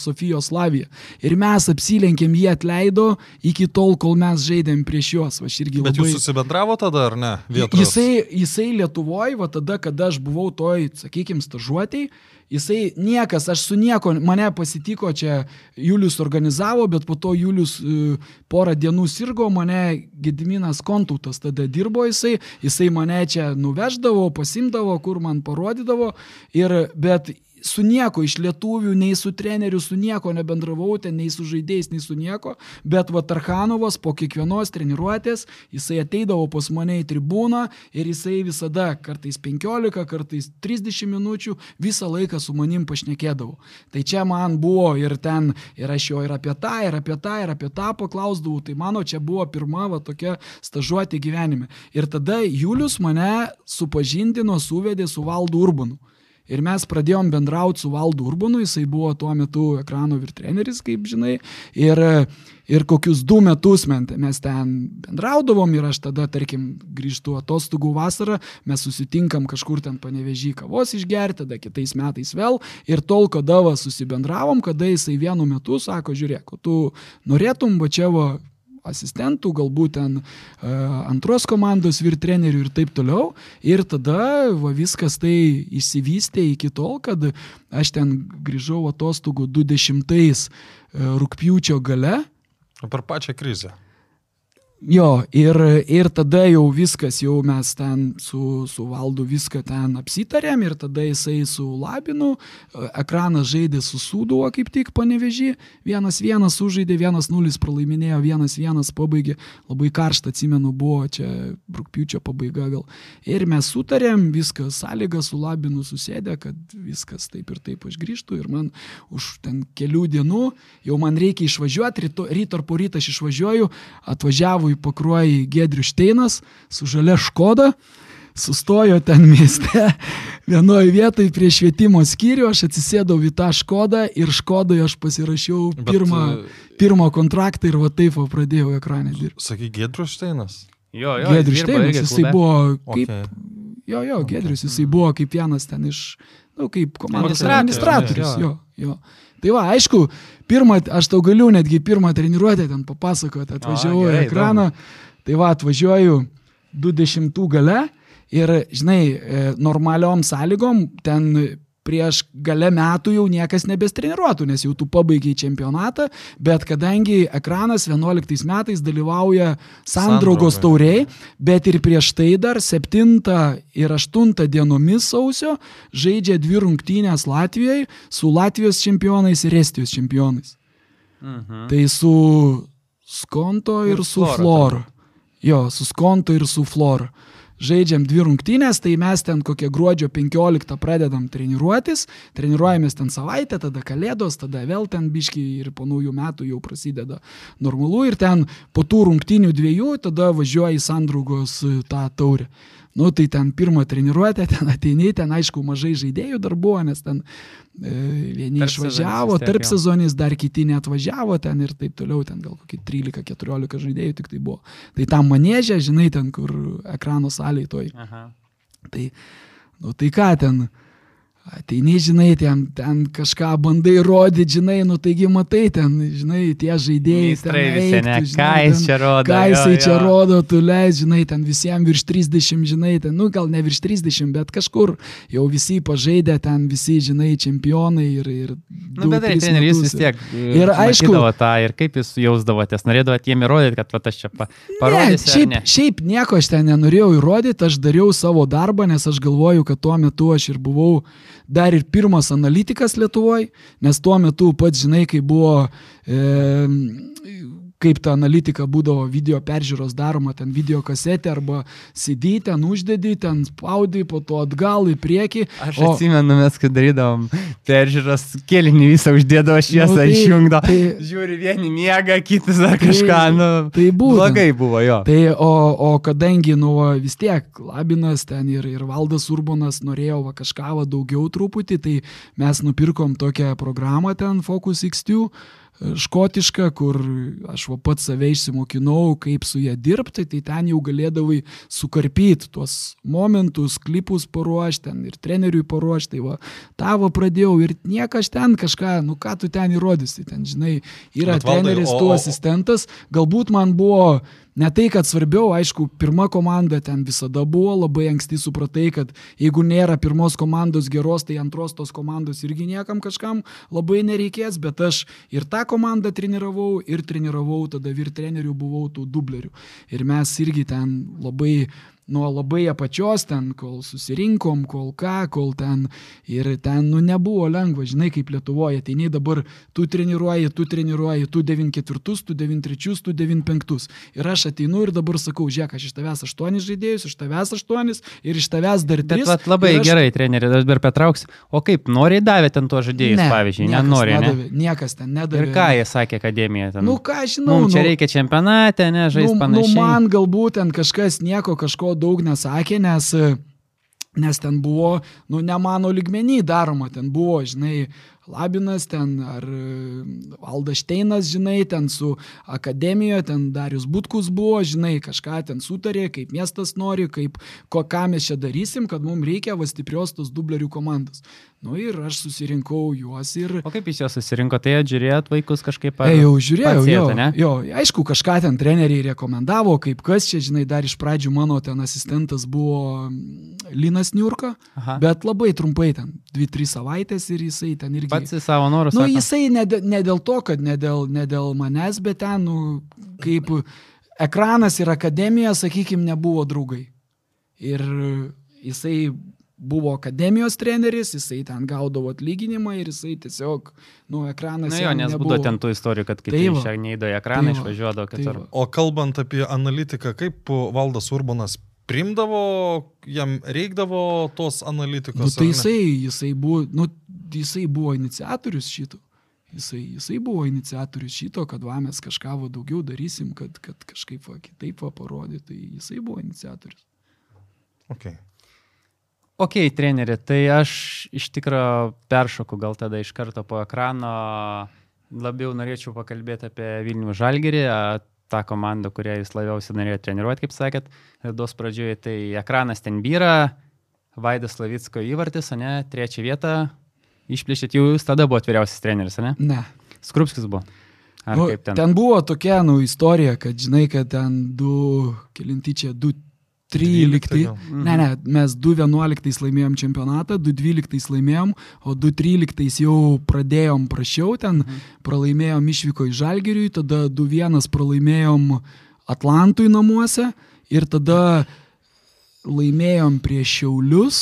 Sofijos Slaviją. Ir mes apsilenkėm, jį atleido iki tol, kol mes žaidėm prieš juos. Va, Bet labai... jūs susibendravo tada ar ne? Vietros? Jisai, jisai Lietuvoje, va tada, kada aš buvau toj, sakykime, stažuotėjai, Jisai niekas, aš su nieko, mane pasitiko čia, Julius organizavo, bet po to Julius uh, porą dienų sirgo, mane Gediminas Kontautas tada dirbo jisai, jisai mane čia nuveždavo, pasimdavo, kur man parodydavo, ir, bet su nieko iš lietuvių, nei su treneriu, su nieko nebendravau, ten nei su žaidėjais, nei su nieko, bet va Tarhanovas po kiekvienos treniruotės, jisai ateidavo pas mane į tribūną ir jisai visada, kartais 15, kartais 30 minučių, visą laiką su manim pašnekėdavo. Tai čia man buvo ir ten, ir aš jo ir apie tą, ir apie tą, ir apie tą paklausdavau, tai mano čia buvo pirma va tokia stažuotė gyvenime. Ir tada Julius mane supažindino, suvedė su Valdu Urbanu. Ir mes pradėjom bendrauti su Valdu Urbanu, jisai buvo tuo metu ekrano virtreneris, kaip žinai. Ir, ir kokius du metus mes ten bendraudavom ir aš tada, tarkim, grįžtu atostogų vasarą, mes susitinkam kažkur ten panevežį kavos išgerti, tada kitais metais vėl. Ir tol, kada va susibendravom, kada jisai vienu metu sako, žiūrėk, tu norėtum va čia va asistentų, galbūt ten uh, antros komandos vyr trenerių ir taip toliau. Ir tada va, viskas tai įsivystė iki tol, kad aš ten grįžau atostogų 20 uh, rūpjūčio gale. Per pačią krizę. Jo, ir, ir tada jau viskas, jau mes ten su, su valdu viską ten apsitarėm ir tada jisai su Labinu, ekranas žaidė su Sūduo kaip tik panevežį, vienas vienas sužaidė, vienas nulis pralaiminėjo, vienas vienas pabaigė, labai karšta, atsimenu, buvo čia rūpiučio pabaiga gal. Ir mes sutarėm, viskas sąlyga su Labinu susėdė, kad viskas taip ir taip aš grįžtų ir man už ten kelių dienų jau man reikia išvažiuoti, ryto, ryto ar po rytą aš išvažiuoju, atvažiavo važiavo į pakruojį Gedrių Šteinas su žalia Škoda, sustojo ten (laughs) mieste vienoje vietoje prie švietimo skyrių, aš atsisėdau į tą Škodą ir Škodoje aš pasirašiau Bet, pirmą, e, pirmą kontraktą ir va taip va pradėjau ekranę dirbti. Sakai, Gedrių Šteinas? Jo, jo. Gedrius Šteinas, jisai buvo kaip... Okay. Jo, jo. Gedrius, jisai buvo kaip vienas ten iš, na, nu, kaip komandos administratorius. Jo, jo. Tai va, aišku, pirmą, aš tau galiu netgi pirmą treniruotę ten papasakoti, atvažiavau į ekraną, tai va, atvažiuoju 20 gale ir, žinai, e, normaliom sąlygom ten prieš gale metų jau niekas nebestreniruotų, nes jau tu pabaigiai čempionatą, bet kadangi ekranas 11 metais dalyvauja Sandraugos tauriai, bet ir prieš tai dar 7 ir 8 dienomis sausio žaidžia dvi rungtynės Latvijoje su Latvijos čempionais ir Estijos čempionais. Mhm. Tai su Skonto ir, ir su Flora. Jo, su Skonto ir su Flora žaidžiam dvi rungtynės, tai mes ten kokią gruodžio 15 pradedam treniruotis, treniruojamės ten savaitę, tada kalėdos, tada vėl ten biški ir po naujų metų jau prasideda normalu ir ten po tų rungtynių dviejų tada važiuoja į Sandraugos e, tą taurę. Nu, tai ten pirmą treniruotę, ten ateini, ten aišku mažai žaidėjų dar buvo, nes ten e, vieni tarp išvažiavo, tarp sezonys dar kiti neatvažiavo ten ir taip toliau, ten gal kokie 13-14 žaidėjų tik tai buvo. Tai tam manėžė, žinai, ten kur ekrano salėje toj. Aha. Tai, nu, tai ką ten, Ateini, žinai, ten, ten kažką bandai rodyti, žinai, nu taigi matai, ten, žinai, tie žaidėjai. Meistrai visi, ne, žinai, ką jis čia rodo. Ką jisai čia rodo, tu leis, žinai, ten visiems virš 30, žinai, ten, nu gal ne virš 30, bet kažkur jau visi pažaidė, ten visi, žinai, čempionai ir... ir nu, bet tai treneris vis tiek. Ir aišku. tą, ir kaip jūs jausdavotės, norėdavot jiem įrodyti, kad va, aš čia pa, parodysiu. Ne, šiaip, ne? šiaip nieko aš ten nenorėjau įrodyti, aš dariau savo darbą, nes aš galvoju, kad tuo metu aš ir buvau dar ir pirmas analitikas Lietuvoje, nes tuo metu pats žinai, kai buvo e, kaip ta analitika būdavo video peržiūros daroma, ten video kasetė arba CD, ten uždedi, ten spaudi, po to atgal į priekį. Aš o... atsimenu, mes kai darydavom peržiūros, kėlinį visą uždėdavo šviesą, nu, tai, išjungdavo. Tai, Žiūri, vieni miega, kitas dar tai, kažką. Nu, tai buvo. Blogai buvo jo. Tai, o, o kadangi, nu, vis tiek, Labinas ten ir, ir Valdas Urbonas norėjo va, kažką va, daugiau truputį, tai mes nupirkom tokią programą ten Focus X2 škotiška, kur aš va pats save išsimokinau, kaip su ją dirbti, tai ten jau galėdavai sukarpyti tuos momentus, klipus paruošti, ten ir treneriui paruošti, tai va, tavo pradėjau ir niekas ten kažką, nu ką tu ten įrodysi, ten, žinai, yra treneris, tu asistentas, galbūt man buvo Ne tai, kad svarbiau, aišku, pirma komanda ten visada buvo, labai anksti supratai, kad jeigu nėra pirmos komandos geros, tai antros tos komandos irgi niekam kažkam labai nereikės, bet aš ir tą komandą treniravau, ir treniravau, tada vyr trenerių buvau tų dublerių. Ir mes irgi ten labai nuo labai apačios ten, kol susirinkom, kol ką, kol ten. Ir ten, nu, nebuvo lengva, žinai, kaip Lietuvoje. Nei dabar tu treniruoji, tu treniruoji, tu 94, tu 93, tu 95. Ir aš ateinu ir dabar sakau, žiūrėk, aš iš tavęs 8 žaidėjus, iš tavęs 8 ir iš tavęs dar 3. Bet vat, labai aš... gerai, treneri, aš dar petrauksiu. O kaip, noriai davė ten tuos žaidėjus, ne, pavyzdžiui, nenori, nedavė, ne? Niekas ten nedavė. Ir ką jie sakė akademija ten? Nu, ką aš žinau. Mums čia nu, reikia čempionate, ne, žaisti nu, panašiai. Nu, man galbūt ten kažkas nieko kažko daug nesakė, nes, nes ten buvo, nu, ne mano ligmenį daroma, ten buvo, žinai, Labinas ten ar Valdas Šteinas, žinai, ten su akademijoje, ten Darius Butkus buvo, žinai, kažką ten sutarė, kaip miestas nori, kaip, ko, ką mes čia darysim, kad mums reikia va stiprios tos dublerių komandos. Nu ir aš susirinkau juos ir... O kaip jūs juos susirinko, tai žiūrėjot vaikus kažkaip ar... E, jau žiūrėjau, jo, ne? jo, aišku, kažką ten treneriai rekomendavo, kaip kas čia, žinai, dar iš pradžių mano ten asistentas buvo Linas Niurka, Aha. bet labai trumpai ten, 2-3 savaitės ir jisai ten irgi... Pats į savo norus. Nu, sako. jisai ne, ne dėl to, kad ne dėl, ne dėl manęs, bet ten, nu, kaip ekranas ir akademija, sakykime, nebuvo draugai. Ir jisai buvo akademijos treneris, jisai ten gaudavo atlyginimą ir jisai tiesiog, nu, ekranas. Na jo, nes būdavo ten tų istorijų, kad kiti tai iš neįdo į ekraną, tai išvažiuodavo kitur. Tai o kalbant apie analitiką, kaip Valdas Urbanas primdavo, jam reikdavo tos analitikos? Nu, tai jisai, jisai, buvo, nu, jisai buvo iniciatorius šito. Jisai, jisai buvo iniciatorius šito, kad va, mes kažką va, daugiau darysim, kad, kad kažkaip va, kitaip va, parodyti. Tai jisai buvo iniciatorius. Okay. Ok, treneri, tai aš iš tikrųjų peršoku gal tada iš karto po ekrano. Labiau norėčiau pakalbėti apie Vilnių Žalgerį, tą komandą, kurią jūs labiausiai norėjote treniruoti, kaip sakėt, laidos pradžioje. Tai ekranas ten vyra, Vaidas Lavicko įvartis, ne, trečią vietą. Išplėšėt, jūs tada buvo vyriausias treneris, ne? Ne. Skrupskis buvo. Ar nu, ten? ten buvo tokia, nu, istorija, kad žinai, kad ten du, kilinti čia, du 13. Mhm. Ne, ne, mes 2.11 laimėjom čempionatą, 2.12 laimėjom, o 2.13 jau pradėjom prašiau, ten mhm. pralaimėjom išvyko į Žalgiriui, tada 2.1 pralaimėjom Atlantui namuose ir tada laimėjom prieš Šiaulius,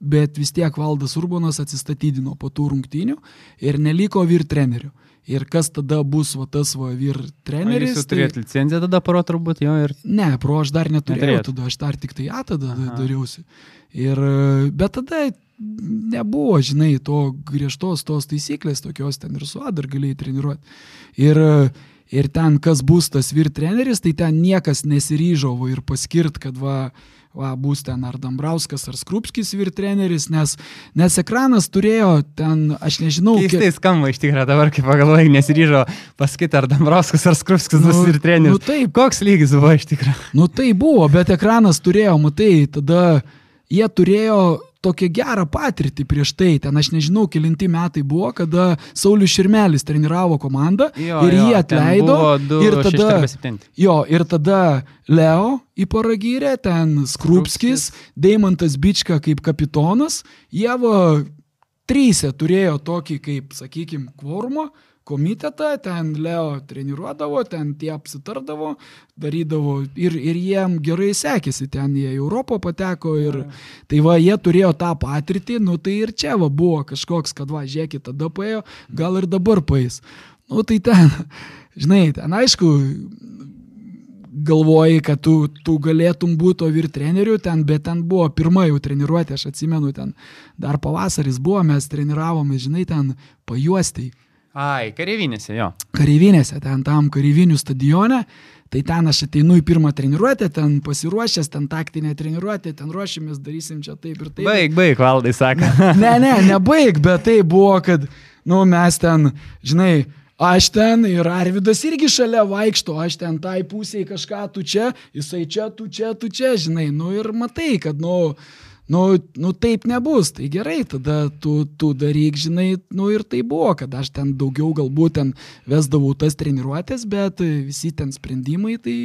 bet vis tiek Valdas Urbonas atsistatydino po tų rungtynių ir neliko vyr trenerių. Ir kas tada bus va, tas va, vyr treneris. Jūs tai... turėjote licenciją tada pro turbūt jo ir... Ne, pro aš dar neturėjau Neturėt. tada, aš dar tik tai A tada Aha. dariausi. Ir, bet tada nebuvo, žinai, to griežtos tos taisyklės tokios ten ir su A dar galėjai treniruoti. Ir, ir ten, kas bus tas vyr treneris, tai ten niekas nesiryžo ir paskirt, kad va, va, bus ten ar Dambrauskas, ar Skrupskis vyr treneris, nes, nes ekranas turėjo ten, aš nežinau. Keistai kiek... skamba iš tikrųjų dabar, kai pagalvojai, nesiryžo pasakyti, ar Dambrauskas, ar Skrupskis bus nu, vyr treneris. Nu, taip. Koks lygis buvo iš tikrųjų? Nu tai buvo, bet ekranas turėjo, matai, tada jie turėjo tokią gerą patirtį prieš tai. Ten aš nežinau, kilinti metai buvo, kada Saulis Širmelis treniravo komandą jo, ir jį atleido. Du, ir tada, 6, jo, ir tada Leo į paragyrę, ten Skrupskis, Deimantas Bička kaip kapitonas, jie va trysia turėjo tokį kaip, sakykime, kvorumą komitetą, ten Leo treniruodavo, ten tie apsitardavo, darydavo ir, ir jiem gerai sekėsi, ten jie į Europą pateko ir tai va, jie turėjo tą patirtį, nu tai ir čia va buvo kažkoks, kad va, žiūrėkit, tada paėjo, gal ir dabar paės. Nu tai ten, (laughs) žinai, ten aišku, galvoji, kad tu, tu galėtum būti vyr treneriu ten, bet ten buvo pirma jau treniruotė, aš atsimenu, ten dar pavasaris buvo, mes treniravome, žinai, ten pajuostai. Ai, kareivinėse, jo. Kareivinėse, ten tam kareivinių stadione. Tai ten aš ateinu į pirmą treniruotę, ten pasiruošęs, ten taktinė treniruotė, ten ruošimės, darysim čia taip ir taip. Baig, baig, valdai sako. ne, ne, nebaig, bet tai buvo, kad, nu, mes ten, žinai, Aš ten ir Arvidas irgi šalia vaikšto, aš ten tai pusiai kažką tu čia, jisai čia, tu čia, tu čia, žinai, nu ir matai, kad, nu, nu, nu taip nebus, tai gerai, tada tu, tu daryk, žinai, nu ir tai buvo, kad aš ten daugiau galbūt ten vesdavau tas treniruotės, bet visi ten sprendimai tai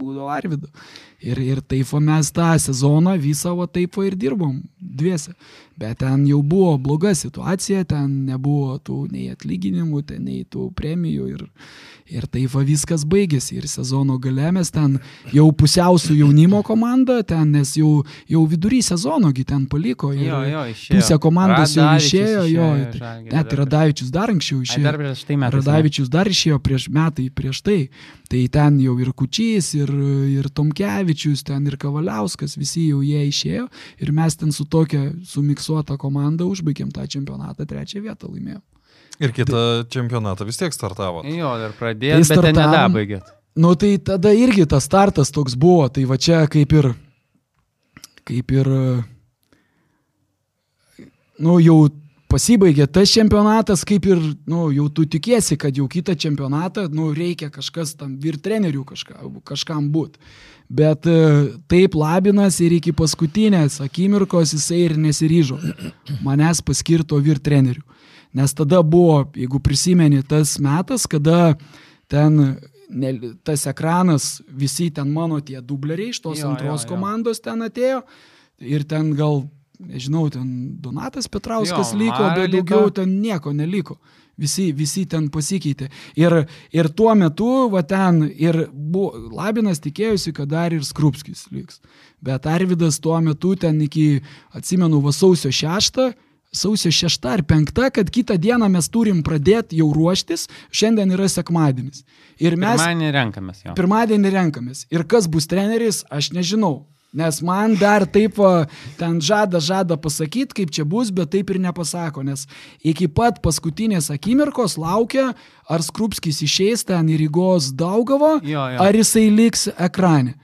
būdavo Arvido. Ir, ir taip mes tą sezoną visą va taip va ir dirbom dviese. Bet ten jau buvo bloga situacija, ten nebuvo tų nei atlyginimų, ten nei tų premijų ir, Ir taip va viskas baigėsi. Ir sezono gale mes ten jau pusiausių jaunimo komanda, ten nes jau, jau vidury sezonogi ten paliko. Jo, jo, išėjo. Pusė komandos jau išėjo, jo. Net ir Radavičius dar anksčiau išėjo. Ai, dar prieš tai metai. Radavičius dar išėjo prieš metai, prieš tai. Tai ten jau ir Kučys, ir, ir Tomkevičius, ten ir Kavaliauskas, visi jau jie išėjo. Ir mes ten su tokia sumiksuota komanda užbaigėm tą čempionatą, trečią vietą laimėjom. Ir kitą čempionatą vis tiek startavo. Jo, ir pradėjo, tai bet nedabaigėt. Nu tai tada irgi tas startas toks buvo, tai va čia kaip ir, kaip ir, nu jau pasibaigė tas čempionatas, kaip ir, nu jau tu tikėsi, kad jau kitą čempionatą, nu reikia kažkas tam vir trenerių kažka, kažkam būti. Bet e, taip Labinas ir iki paskutinės akimirkos jisai ir nesiryžo manęs paskirto vir trenerių. Nes tada buvo, jeigu prisimeni, tas metas, kada ten ne, tas ekranas, visi ten mano tie dubleriai iš tos jo, antros jo, jo. komandos ten atėjo ir ten gal, nežinau, ten Donatas Petrauskas jo, liko, bet daugiau ten nieko neliko. Visi, visi ten pasikeitė. Ir, ir tuo metu, va ten, ir buvo, Labinas tikėjusi, kad dar ir Skrupskis liks. Bet Arvidas tuo metu ten iki, atsimenu, vasausio 6 sausio 6 ar 5, kad kitą dieną mes turim pradėti jau ruoštis, šiandien yra sekmadienis. Ir mes... Pirmadienį renkamės jau. Pirmadienį renkamės. Ir kas bus treneris, aš nežinau. Nes man dar taip ten žada, žada pasakyti, kaip čia bus, bet taip ir nepasako, nes iki pat paskutinės akimirkos laukia, ar Skrupskis išeis ten į Rygos Daugavo, jo, jo. ar jisai liks ekrane.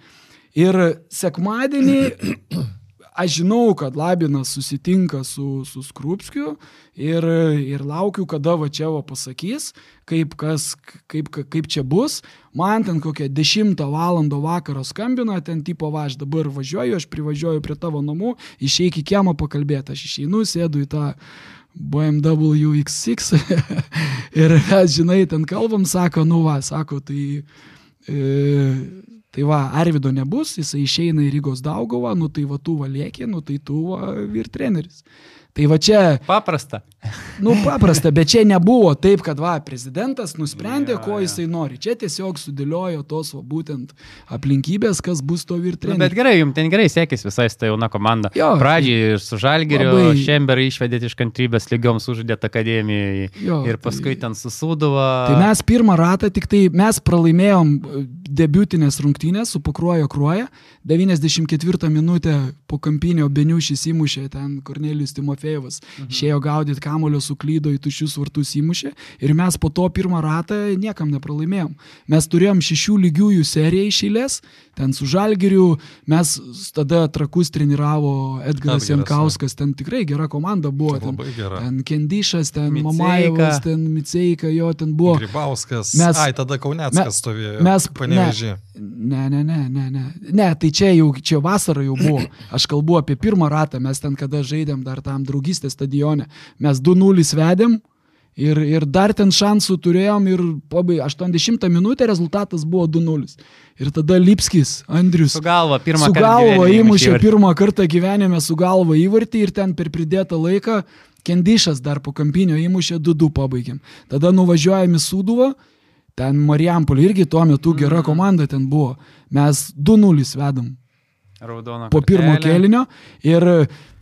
Ir sekmadienį (clears throat) aš žinau, kad Labinas susitinka su, su Skrupskiu ir, ir laukiu, kada va čia va pasakys, kaip, kas, kaip, kaip čia bus. Man ten kokią 10 val. vakaro skambina, ten tipo, va, aš dabar važiuoju, aš privažiuoju prie tavo namų, išeik į kiemą pakalbėti, aš išeinu, sėdu į tą BMW X6 (laughs) ir, žinai, ten kalbam, sako, nu va, sako, tai... E, Tai va, Arvido nebus, jisai išeina į Rygos Daugovą, nu tai va tu valiekė, nu tai tu va, vyr treneris. Tai va čia. Paprasta. Nu, paprasta, bet čia nebuvo taip, kad va, prezidentas nusprendė, ja, ko jisai ja. nori. Čia tiesiog sudėliojo tos va, būtent aplinkybės, kas bus to virtuvė. Nu, bet gerai, jums ten gerai sekėsi visai ta jauna komanda. Jo, Pradžiai ir su Žalgiriu, labai... Šemberą išvedėt iš kantrybės lygioms uždėt akademijoje jo, ir paskui tai... ten susūdavo. Tai mes pirmą ratą tik tai mes pralaimėjom debiutinės rungtynės su Pakruojo Kruoja. 94 minutę po kampinio Beniušis įmušė ten Kornelijus Timofejevas mhm. išėjo gaudyti kamulio, suklydo į tušius vartus įmušė ir mes po to pirmą ratą niekam nepralaimėjom. Mes turėjom šešių lygiųjų seriją iš eilės, ten su Žalgiriu, mes tada trakus treniravo Edgaras Jankauskas, ten tikrai gera komanda buvo. Ten, ten Kendišas, ten Mamajevas, ten Miceika, jo ten buvo. Grybauskas. Mes, Ai, tada Kauneckas stovėjo. Mes panevežė. Ne, ne, ne, ne, ne. Ne, tai čia jau, čia vasara jau buvo. Aš kalbu apie pirmą ratą, mes ten kada žaidėm dar tam draugystės stadione. Mes 2-0 vedėm, Ir, ir dar ten šansų turėjom ir pabai 80 minutę rezultatas buvo 2-0. Ir tada Lipskis, Andrius. Su galva pirmą su galva įmušė pirmą kartą gyvenime su galva įvartį ir ten per pridėtą laiką Kendišas dar po kampinio įmušė 2-2 pabaigėm. Tada nuvažiuojame į Suduvą, ten Marijampolė irgi tuo metu gera mm. komanda ten buvo. Mes 2-0 vedam. Raudono. Po pirmo kėlinio ir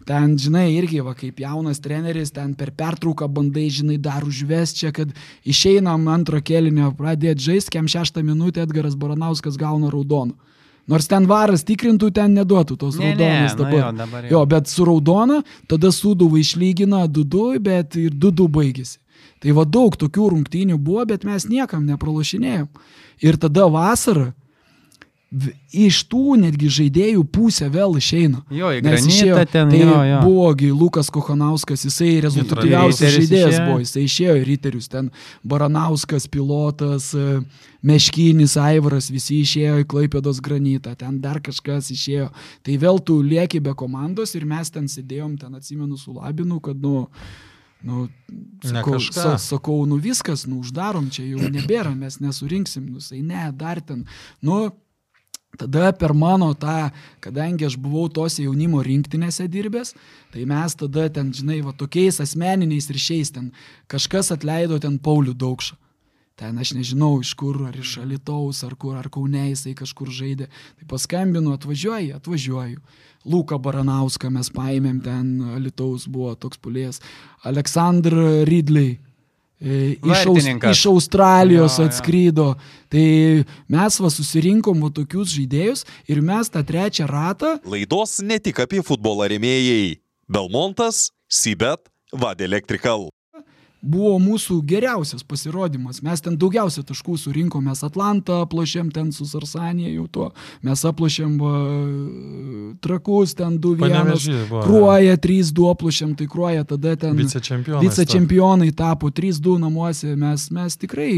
Ten, žinai, irgi, va, kaip jaunas treneris, ten per pertrauką bandai, žinai, dar užves čia, kad išeinam antro kelinio pradėti žaisti, kem šeštą minutę Edgaras Baranauskas gauna raudoną. Nors ten varas tikrintų, ten neduotų tos ne, raudonas ne, dabar. Nu jo, dabar jau. jo, bet su raudona, tada suduvai išlygina 2-2, bet ir 2-2 baigėsi. Tai va daug tokių rungtynių buvo, bet mes niekam nepralašinėjom. Ir tada vasarą, iš tų netgi žaidėjų pusė vėl išeina. Jo, Nes išėjo ten. Tai jo, jo. buvogi Lukas Kochanauskas, jisai rezultatyviausias žaidėjas išėjo. buvo, jisai išėjo į Riterius, ten Baranauskas, pilotas, e, Meškinis, Aivaras, visi išėjo į Klaipėdos granitą, ten dar kažkas išėjo. Tai vėl tu lieki be komandos ir mes ten sėdėjom, ten atsimenu su Labinu, kad, nu, Nu, sakau, sa, sakau, nu viskas, nu uždarom, čia jau nebėra, mes nesurinksim, nu, sai ne, dar ten. Nu, Tada per mano tą, kadangi aš buvau tose jaunimo rinktinėse dirbęs, tai mes tada ten, žinai, va tokiais asmeniniais ryšiais ten kažkas atleido ten Paulių Daukšą. Ten aš nežinau iš kur, ar iš Alitaus, ar kur, ar Kaune jisai kažkur žaidė. Tai paskambinu, atvažiuoju, atvažiuoju. Luką Baranauską mes paėmėm ten, Alitaus buvo toks pulės. Aleksandr Ridley iš, Aus, iš Australijos jo, atskrydo. Jo. Tai mes va susirinkom va tokius žaidėjus ir mes tą trečią ratą. Laidos ne tik apie futbolą remėjai. Belmontas, Sibet, Vad Electrical buvo mūsų geriausias pasirodymas. Mes ten daugiausia taškų surinkom, mes Atlantą aplošėm ten su Sarsanija jau tuo, mes aplošėm va, trakus ten 2-1, kruoja 3-2 aplošėm, tai kruoja tada ten vicečempionai, vicečempionai tapo. 3-2 namuose, mes, mes tikrai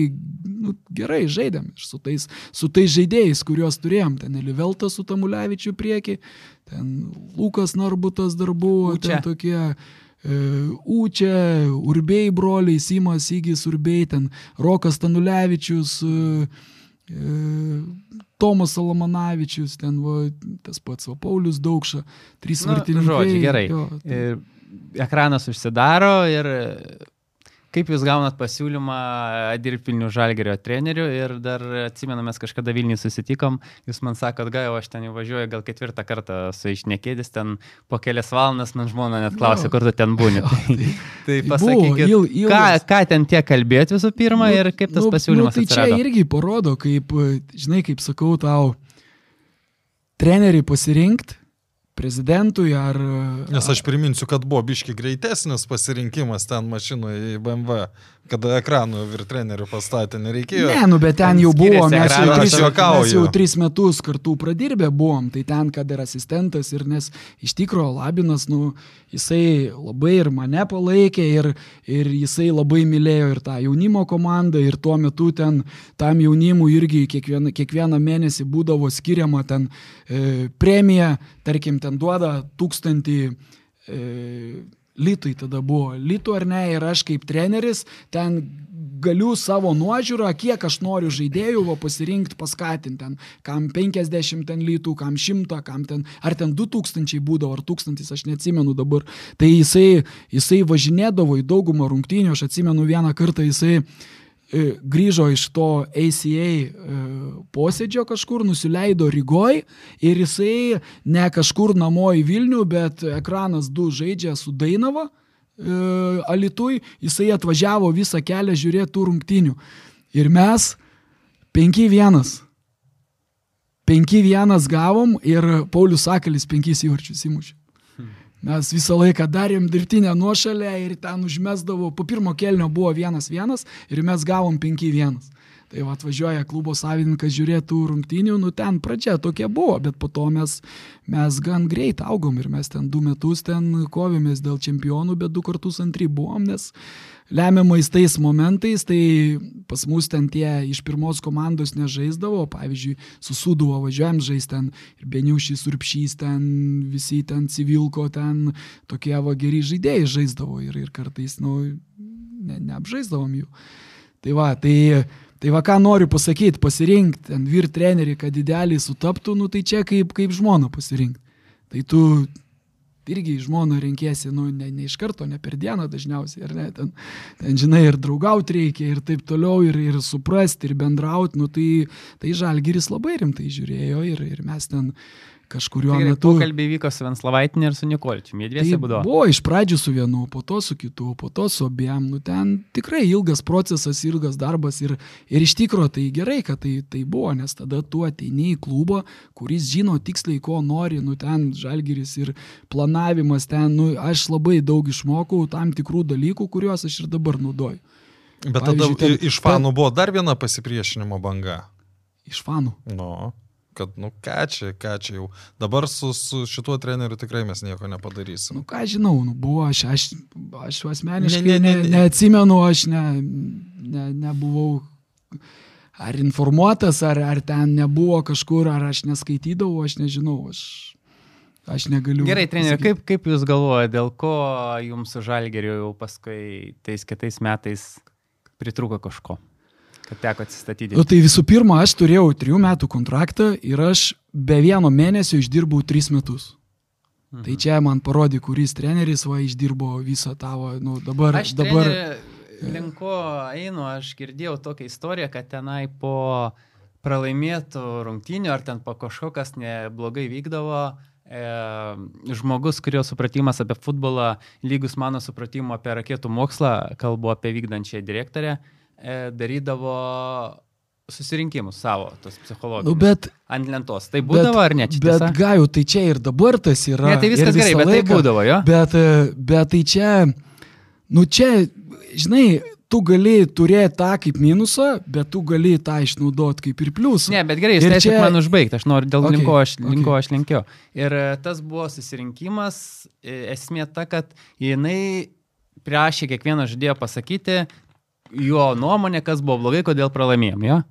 nu, gerai žaidėm ir su tais, su tais žaidėjais, kuriuos turėjom, ten Eliveltas su Tamulevičiu prieki, ten Lukas Narbutas dar buvo, ten tokie Ūčia, Urbėjai broliai, Simas, Įgis, Urbėjai, ten Rokas Tanulevičius, e, e, Tomas Salamanavičius, ten va, tas pats, o Paulius Daukša, trys vartininkai. Žodžiu, gerai. Jo, tai... Ekranas užsidaro ir Kaip jūs gaunat pasiūlymą dirbti Vilnių Žalgerio treneriu ir dar atsimenu, mes kažkada Vilnių susitikom, jūs man sakot, gai, o aš ten jau važiuoju gal ketvirtą kartą su išnekėdis, ten po kelias valandas man žmona net klausė, kur tu ten būni. (laughs) Tai, tai pasakykit, il, il, ką, ką ten tiek kalbėti visų pirma nu, ir kaip tas nu, pasiūlymas. Nu, tai atsirado. čia irgi parodo, kaip, žinai, kaip sakau tau, treneriui pasirinkti prezidentui ar... Nes aš priminsiu, kad buvo biški greitesnis pasirinkimas ten mašinoje į BMW kada ekranų ir trenerių pastatė, nereikėjo. Ne, nu bet ten jau buvo, mes jau, tris, mes jau tris metus kartu pradirbę buvom, tai ten, kad ir asistentas, ir nes iš tikrųjų Labinas, nu, jisai labai ir mane palaikė, ir, ir jisai labai mylėjo ir tą jaunimo komandą, ir tuo metu ten tam jaunimui irgi kiekvieną, kiekvieną mėnesį būdavo skiriama ten e, premija, tarkim, ten duoda tūkstantį e, Litui tada buvo. Litų ar ne, ir aš kaip treneris ten galiu savo nuožiūrą, kiek aš noriu žaidėjų pasirinkti, paskatinti ten, kam 50 ten litų, kam 100, kam ten, ar ten 2000 būdavo, ar 1000, aš neatsimenu dabar. Tai jisai, jisai važinėdavo į daugumą rungtynių, aš atsimenu vieną kartą jisai grįžo iš to ACA e, posėdžio kažkur, nusileido Rygoj ir jisai ne kažkur namo į Vilnių, bet ekranas 2 žaidžia su Dainava. E, Alitui, jisai atvažiavo visą kelią žiūrėti tų rungtinių. Ir mes 5-1. 5-1 gavom ir Paulius Sakalis 5 įvarčius įmušė. Mes visą laiką darėm dirbtinę nuošalę ir ten užmesdavo, po pirmo kelnio buvo 1-1 ir mes gavom 5-1. Tai va atvažiuoja klubo savininkas žiūrėtų rungtynių, nu ten pradžia tokia buvo, bet po to mes, mes gan greit augom ir mes ten du metus ten kovėmės dėl čempionų, bet du kartus antry buvom, nes lemiamais tais momentais, tai pas mus ten tie iš pirmos komandos nežaisdavo, pavyzdžiui, su Suduvo važiuojam žaisti ten ir Beniušys, Urpšys, ten visi ten Civilko, ten tokie va geri žaidėjai žaisdavo ir, ir kartais, nu, ne, neapžaisdavom jų. Tai va, tai Tai va ką noriu pasakyti, pasirinkti ten vyr trenerį, kad idealiai sutaptų, nu tai čia kaip, kaip žmoną pasirinkti. Tai tu irgi žmoną renkėsi, nu, ne, ne iš karto, ne per dieną dažniausiai, ar ne, ten, ten žinai, ir draugauti reikia, ir taip toliau, ir, ir suprasti, ir bendrauti, nu, tai, tai žalgiris labai rimtai žiūrėjo, ir, ir mes ten kažkuriuo tai metu. Pokalbiai vyko su Venslavaitinė ir su Nikolčiu, jie dviesi tai būdavo. Buvo iš pradžių su vienu, po to su kitu, po to su abiem. Nu, ten tikrai ilgas procesas, ilgas darbas ir, ir iš tikrųjų tai gerai, kad tai, tai buvo, nes tada tu ateini į klubą, kuris žino tiksliai, ko nori, nu ten žalgeris ir planavimas ten, nu aš labai daug išmokau tam tikrų dalykų, kuriuos aš ir dabar naudoju. Bet Pavyzdžiui, tada ten, iš fanų buvo dar viena pasipriešinimo banga. Iš fanų. Nu. No kad, nu, ką čia, ką čia jau. Dabar su, su šituo treneriu tikrai mes nieko nepadarysim. Nu, ką žinau, nu, buvo, aš, aš, aš asmeniškai ne, ne, ne, ne. neatsimenu, aš ne, ne, nebuvau ar informuotas, ar, ar ten nebuvo kažkur, ar aš neskaitydavau, aš nežinau, aš, aš negaliu. Gerai, treneri, kaip, kaip Jūs galvojate, dėl ko Jums su Žalgeriu jau paskui tais kitais metais pritruko kažko? Kad teko atsistatyti. Nu, tai visų pirma, aš turėjau trijų metų kontraktą ir aš be vieno mėnesio išdirbau tris metus. Mhm. Tai čia man parodė, kuris treneris va išdirbo visą tavo, nu dabar. Aš dabar... Linko einu, aš girdėjau tokią istoriją, kad tenai po pralaimėtų rungtynių ar ten po kažkokas neblogai vykdavo, e, žmogus, kurio supratimas apie futbolą lygus mano supratimu apie raketų mokslą, kalbu apie vykdančią direktorę, darydavo susirinkimus savo, tos psichologijos. Nu, bet, ant lentos. Tai būdavo bet, ar ne? Čia bet tiesa? gajų, tai čia ir dabar tas yra. Ne, tai viskas gerai, bet tai laiką, tai būdavo, jo. Bet, e, bet tai čia, nu čia, žinai, tu gali turėti tą kaip minusą, bet tu gali tą išnaudoti kaip ir pliusą. Ne, bet gerai, jūs leiskite čia... man užbaigti, aš noriu dėl okay, linko, aš, okay. linko aš linkiu. Ir e, tas buvo susirinkimas, esmė ta, kad jinai prašė kiekvieną žodėjo pasakyti, jo nuomonė, kas buvo blogai, kodėl pralaimėjom, jo?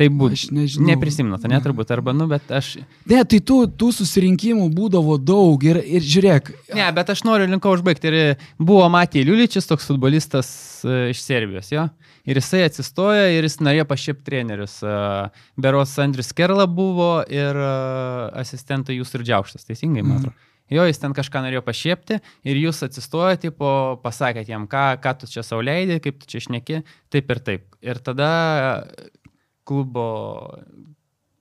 Tai būtų. Aš nežinau. Neprisimnat, ne turbūt, arba, nu, bet aš. Ne, tai tų, tų susirinkimų būdavo daug ir, ir žiūrėk. Ne, bet aš noriu linko užbaigti. Ir buvo Matija Liuličius, toks futbolistas uh, iš Serbijos, jo. Ir jisai atsistojo ir jis norėjo pašiep trenerius. Uh, Beros Andrius Kerla buvo ir uh, asistentai jūs ir Džiaukštas, teisingai, man atrodo. Mm. Jo, jis ten kažką norėjo pašiepti ir jūs atsistojate, tipo, pasakėt jam, ką, ką tu čia sauliaidė, kaip tu čia šneki, taip ir taip. Ir tada klubo,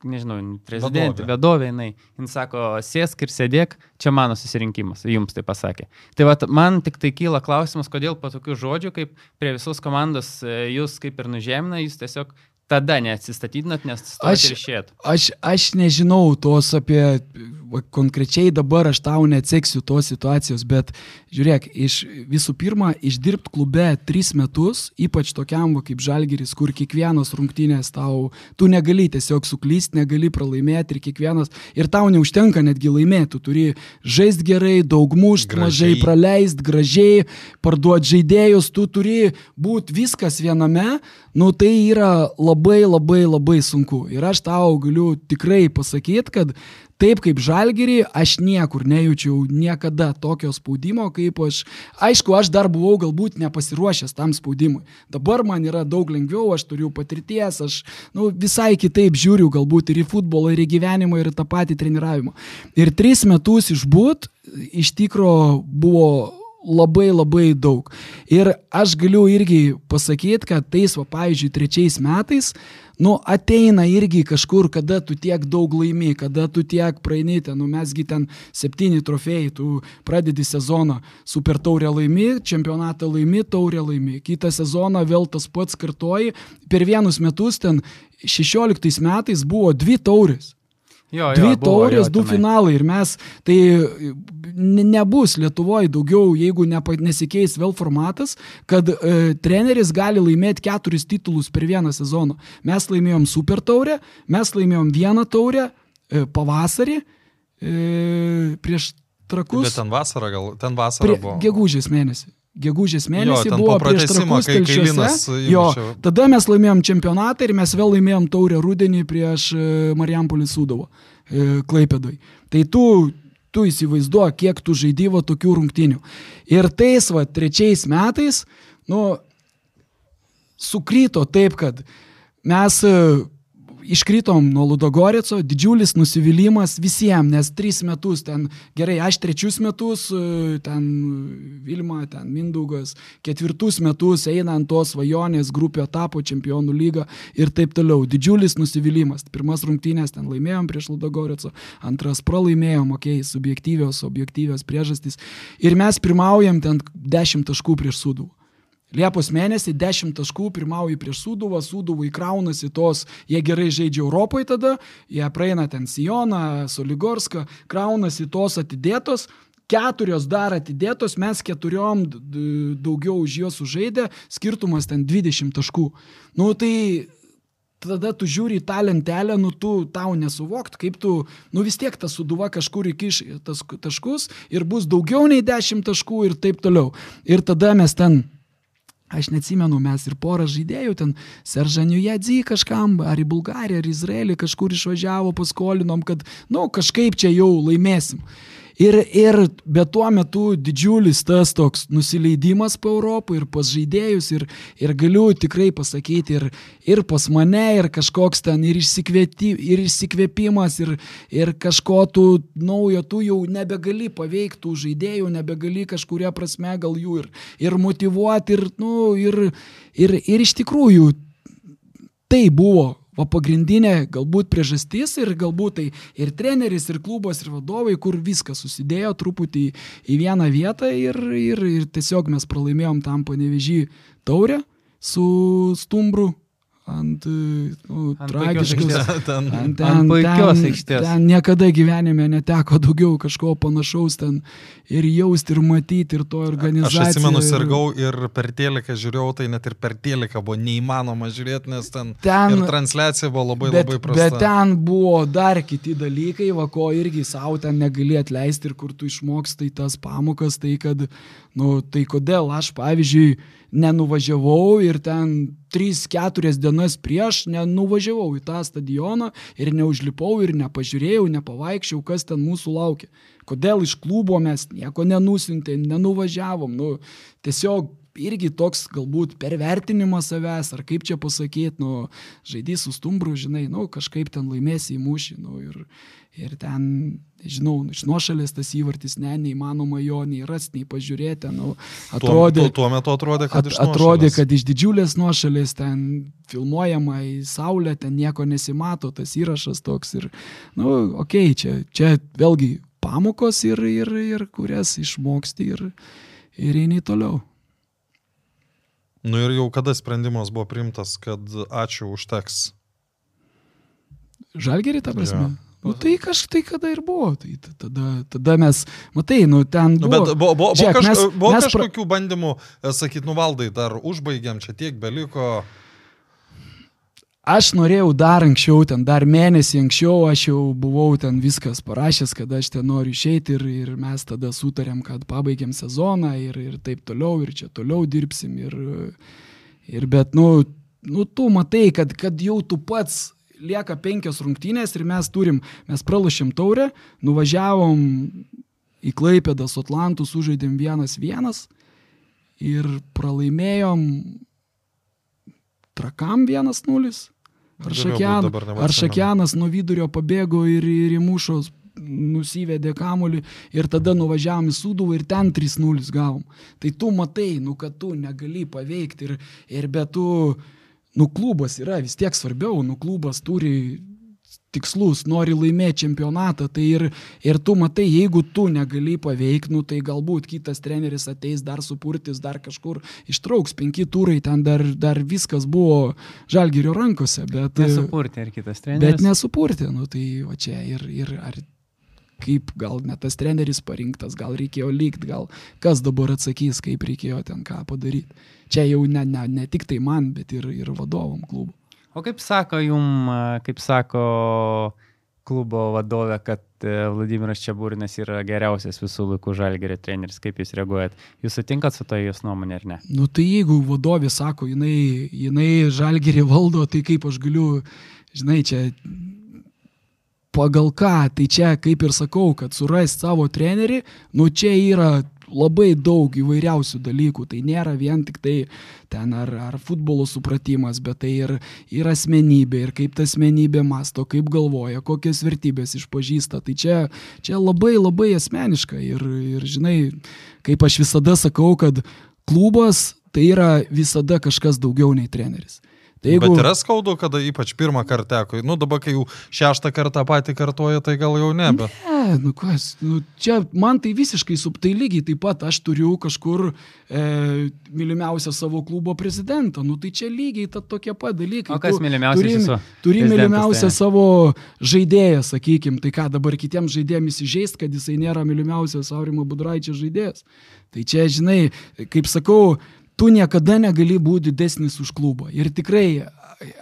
nežinau, prezidentė, vadovė, jinai, jin sako, sėsk ir sėdėk, čia mano susirinkimas, jums tai pasakė. Tai va, man tik tai kyla klausimas, kodėl po tokių žodžių, kaip prie visos komandos e, jūs kaip ir nužemina, jūs tiesiog tada neatsistatydinat, nes aš išėt. Aš, aš nežinau tos apie, konkrečiai dabar aš tau neatseksiu tos situacijos, bet žiūrėk, iš, visų pirma, išdirbti klube tris metus, ypač tokiam va, kaip Žalgeris, kur kiekvienos rungtynės tau, tu negali tiesiog suklysti, negali pralaimėti ir kiekvienas, ir tau neužtenka netgi laimėti, tu turi žaisti gerai, daug mušti, mažai praleisti, gražiai, parduoti žaidėjus, tu turi būti viskas viename, nu tai yra labai labai labai sunku. Ir aš tau galiu tikrai pasakyti, kad taip kaip žalgerį, aš niekur nejaučiau niekada tokio spaudimo, kaip aš. Aišku, aš dar buvau galbūt nepasiruošęs tam spaudimui. Dabar man yra daug lengviau, aš turiu patirties, aš nu, visai kitaip žiūriu galbūt ir į futbolą, ir į gyvenimą, ir į tą patį treniravimą. Ir tris metus išbūt iš tikro buvo labai labai daug. Ir aš galiu irgi pasakyti, kad tais, va, pavyzdžiui, trečiais metais, nu, ateina irgi kažkur, kada tu tiek daug laimi, kada tu tiek praeini, ten, nu, mesgi ten septyni trofėjai, tu pradedi sezoną, super taurę laimi, čempionatą laimi, taurę laimi, kitą sezoną vėl tas pats kartoji, per vienus metus ten 16 metais buvo dvi taurės. Jo, jo, Dvi buvo, taurės, jo, du tenai. finalai ir mes, tai ne- nebus Lietuvoje daugiau, jeigu nepa, nesikeis vėl formatas, kad e, treneris gali laimėti keturis titulus per vieną sezoną. Mes laimėjom super taurę, mes laimėjom vieną taurę e, pavasarį e, prieš trakus. Bet ten vasara gal, ten vasara Prie, buvo. gegužės mėnesį. Gegužės mėnesį ten buvo prieš trakus kai telšiuose. Jo, tada mes laimėjom čempionatą ir mes vėl laimėjom taurę rudenį prieš e, Marijampolį Sūdovą, e, Klaipėdoj. Tai tu, tu įsivaizduoji, kiek tu žaidyvo tokių rungtinių. Ir tais, va, trečiais metais, nu, sukryto taip, kad mes e, iškritom nuo Ludogorico, didžiulis nusivylimas visiems, nes tris metus ten, gerai, aš trečius metus, e, ten Vilma, ten Mindaugas, ketvirtus metus eina ant tos svajonės grupio tapo čempionų lygą ir taip toliau. Didžiulis nusivylimas. Pirmas rungtynės ten laimėjom prieš Ludogorico, antras pralaimėjom, okei, okay, subjektyvios, objektyvios priežastys. Ir mes pirmaujam ten 10 taškų prieš Sudų. Liepos mėnesį 10 taškų pirmauja prieš Sūduvą, Sūduvą įkraunasi tos, jie gerai žaidžia Europoje tada, jie praeina ten Sijoną, Soligorską, kraunasi tos atidėtos, keturios dar atidėtos, mes keturiom daugiau už juos sužaidė, skirtumas ten 20 taškų. Nu tai tada tu žiūri į tą lentelę, nu tu tau nesuvokt, kaip tu, nu vis tiek ta suduva kažkur įkiš tas taškus ir bus daugiau nei 10 taškų ir taip toliau. Ir tada mes ten Aš neatsimenu, mes ir porą žaidėjų ten, Seržaniu Jadzy kažkam, ar į Bulgariją, ar į Izraelį kažkur išvažiavo, paskolinom, kad, na, nu, kažkaip čia jau laimėsim. Ir, ir bet tuo metu didžiulis tas toks nusileidimas po Europą ir pas žaidėjus ir, ir galiu tikrai pasakyti ir, ir pas mane ir kažkoks ten ir, ir išsikvėpimas ir, ir kažko tu naujo, tu jau nebegali paveikti tų žaidėjų, nebegali kažkuria prasme gal jų ir, ir motivuoti ir, nu, ir, ir, ir iš tikrųjų tai buvo va, pagrindinė galbūt priežastis ir galbūt tai ir treneris, ir klubas, ir vadovai, kur viskas susidėjo truputį į vieną vietą ir, ir, ir tiesiog mes pralaimėjom tam panevežį taurę su stumbru ant, nu, Ant tragiškos. puikios aikštės. Ten, Ant, Ant puikios ten, aikštės. ten niekada gyvenime neteko daugiau kažko panašaus ten ir jausti, ir matyti, ir to aš organizaciją. atsimenu, ir- sirgau ir per teliką žiūrėjau, tai net ir per teliką buvo neįmanoma žiūrėti, nes ten, Ten- ir transliacija buvo labai bet, labai prasta. Bet ten buvo dar kiti dalykai, va ko irgi savo ten negali atleisti ir kur tu išmokstai tas pamokas, tai kad, nu, tai kodėl aš, pavyzdžiui, nenuvažiavau ir ten 3-4 dienas prieš nenuvažiavau į tą stadioną ir neužlipau ir nepažiūrėjau, nepavaikščiau, kas ten mūsų laukia. Kodėl iš klubo mes nieko nenusintėm, nenuvažiavom. Nu, tiesiog irgi toks galbūt pervertinimas savęs, ar kaip čia pasakyti, nu, žaidys su stumbru, žinai, nu, kažkaip ten laimėsi į mūšį, nu, ir, ir ten, žinau, iš nuošalės tas įvartis, ne, neįmanoma jo nei rasti, nei pažiūrėti, nu, atrodė, tuo, tuo, tuo metu atrodė, kad At, iš atrodė, nuošalės. kad iš didžiulės nuošalės ten filmuojama į saulę, ten nieko nesimato, tas įrašas toks ir, na, nu, okei, okay, čia, čia vėlgi pamokos ir, ir, ir kurias išmoksti ir, ir eini toliau. Nu ir jau kada sprendimas buvo primtas, kad ačiū užteks. Žalgerį, ta prasme. Jo. Nu, tai kažkai kada ir buvo. Tai tada, tada mes, matai, nu ten Nu, buvo. bet buvo, buvo, Žiūrėk, kaž, mes- buvo mes pra- kažkokių bandymų sakyti, nu valdai, dar užbaigiam, čia tiek beliko. Aš norėjau dar anksčiau, ten dar mėnesį anksčiau, aš jau buvau ten viskas parašęs, kad aš ten noriu išeiti ir, ir mes tada sutarėm, kad pabaigiam sezoną ir, ir taip toliau, ir čia toliau dirbsim. Ir, ir bet, nu, nu, tu matai, kad, kad jau tu pats lieka penkios rungtynės ir mes turim, mes pralašėm taurę, nuvažiavom į Klaipėdą su Atlantu, sužaidėm vienas vienas ir pralaimėjom trakam 1-0. Ar, šakian, ar Šakianas nuo vidurio pabėgo ir, ir į mūšos nusivedė kamolį ir tada nuvažiavom į Suduvą ir ten 3-0 gavom. Tai tu matai, nu kad tu negali paveikti ir, ir be tu, nu klubas yra vis tiek svarbiau, nu klubas turi tikslus, nori laimėti čempionatą, tai ir, ir tu matai, jeigu tu negali paveikti, nu, tai galbūt kitas treneris ateis dar supurtis, dar kažkur ištrauks, penki turai, ten dar, dar viskas buvo žalgerio rankose, bet... Nesupurti ir kitas treneris. Bet nesupurti, nu, tai va čia ir, ir ar kaip gal net tas treneris parinktas, gal reikėjo likti, gal kas dabar atsakys, kaip reikėjo ten ką padaryti. Čia jau ne, ne, ne tik tai man, bet ir, ir vadovom klubų. O kaip sako jum, kaip sako klubo vadovė, kad e, Vladimiras Čiabūrinas yra geriausias visų laikų žalgerio treneris, kaip jūs reaguojat? Jūs sutinkat su to jos nuomonė ar ne? Nu tai jeigu vadovė sako, jinai, jinai žalgerį valdo, tai kaip aš galiu, žinai, čia pagal ką, tai čia kaip ir sakau, kad surasti savo trenerį, nu čia yra labai daug įvairiausių dalykų. Tai nėra vien tik tai ten ar, ar futbolo supratimas, bet tai ir, ir asmenybė, ir kaip ta asmenybė masto, kaip galvoja, kokias vertybės išpažįsta. Tai čia, čia labai labai asmeniška. Ir, ir žinai, kaip aš visada sakau, kad klubas tai yra visada kažkas daugiau nei treneris. Tai jeigu... Bet yra skaudu, kada ypač pirmą kartą teko. Nu dabar, kai jau šeštą kartą patį kartuoja, tai gal jau nebe. Ne, nu kas, nu, čia man tai visiškai subtai lygiai taip pat aš turiu kažkur e, mylimiausią savo klubo prezidentą. Nu tai čia lygiai ta tokie pat dalykai. O kas mylimiausias? Turi, jūsų turi mylimiausią tai. savo žaidėją, sakykim. Tai ką dabar kitiems žaidėjams įžeist, kad jisai nėra mylimiausias Aurimo Budraičio žaidėjas. Tai čia, žinai, kaip sakau, tu niekada negali būti didesnis už klubą. Ir tikrai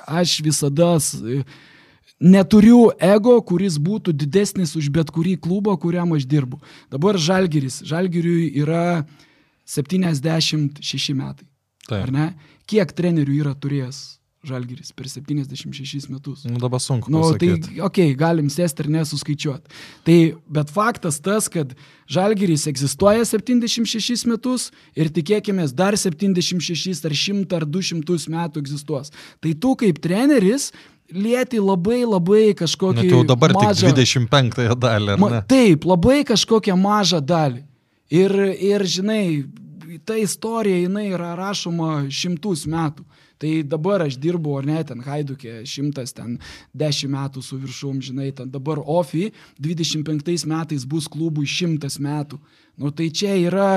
aš visada neturiu ego, kuris būtų didesnis už bet kurį klubą, kuriam aš dirbu. Dabar Žalgiris. Žalgiriui yra 76 metai. Taip. Ar ne? Kiek trenerių yra turėjęs Žalgiris per 76 metus. Nu, dabar sunku. Nu, pasakyti. tai, okei, okay, galim sėsti ir nesuskaičiuoti. Tai, bet faktas tas, kad Žalgiris egzistuoja 76 metus ir tikėkime, dar 76 ar 100 ar 200 metų egzistuos. Tai tu kaip treneris lieti labai labai kažkokį... Net jau dabar mažą, tik 25 dalį. Ma, taip, labai kažkokią mažą dalį. Ir, ir žinai, ta istorija, jinai yra rašoma šimtus metų. Tai dabar aš dirbu, ar ne, ten Haidukė, šimtas, ten dešimt metų su viršum, žinai, ten dabar OFI 25 metais bus klubui šimtas metų. Nu tai čia yra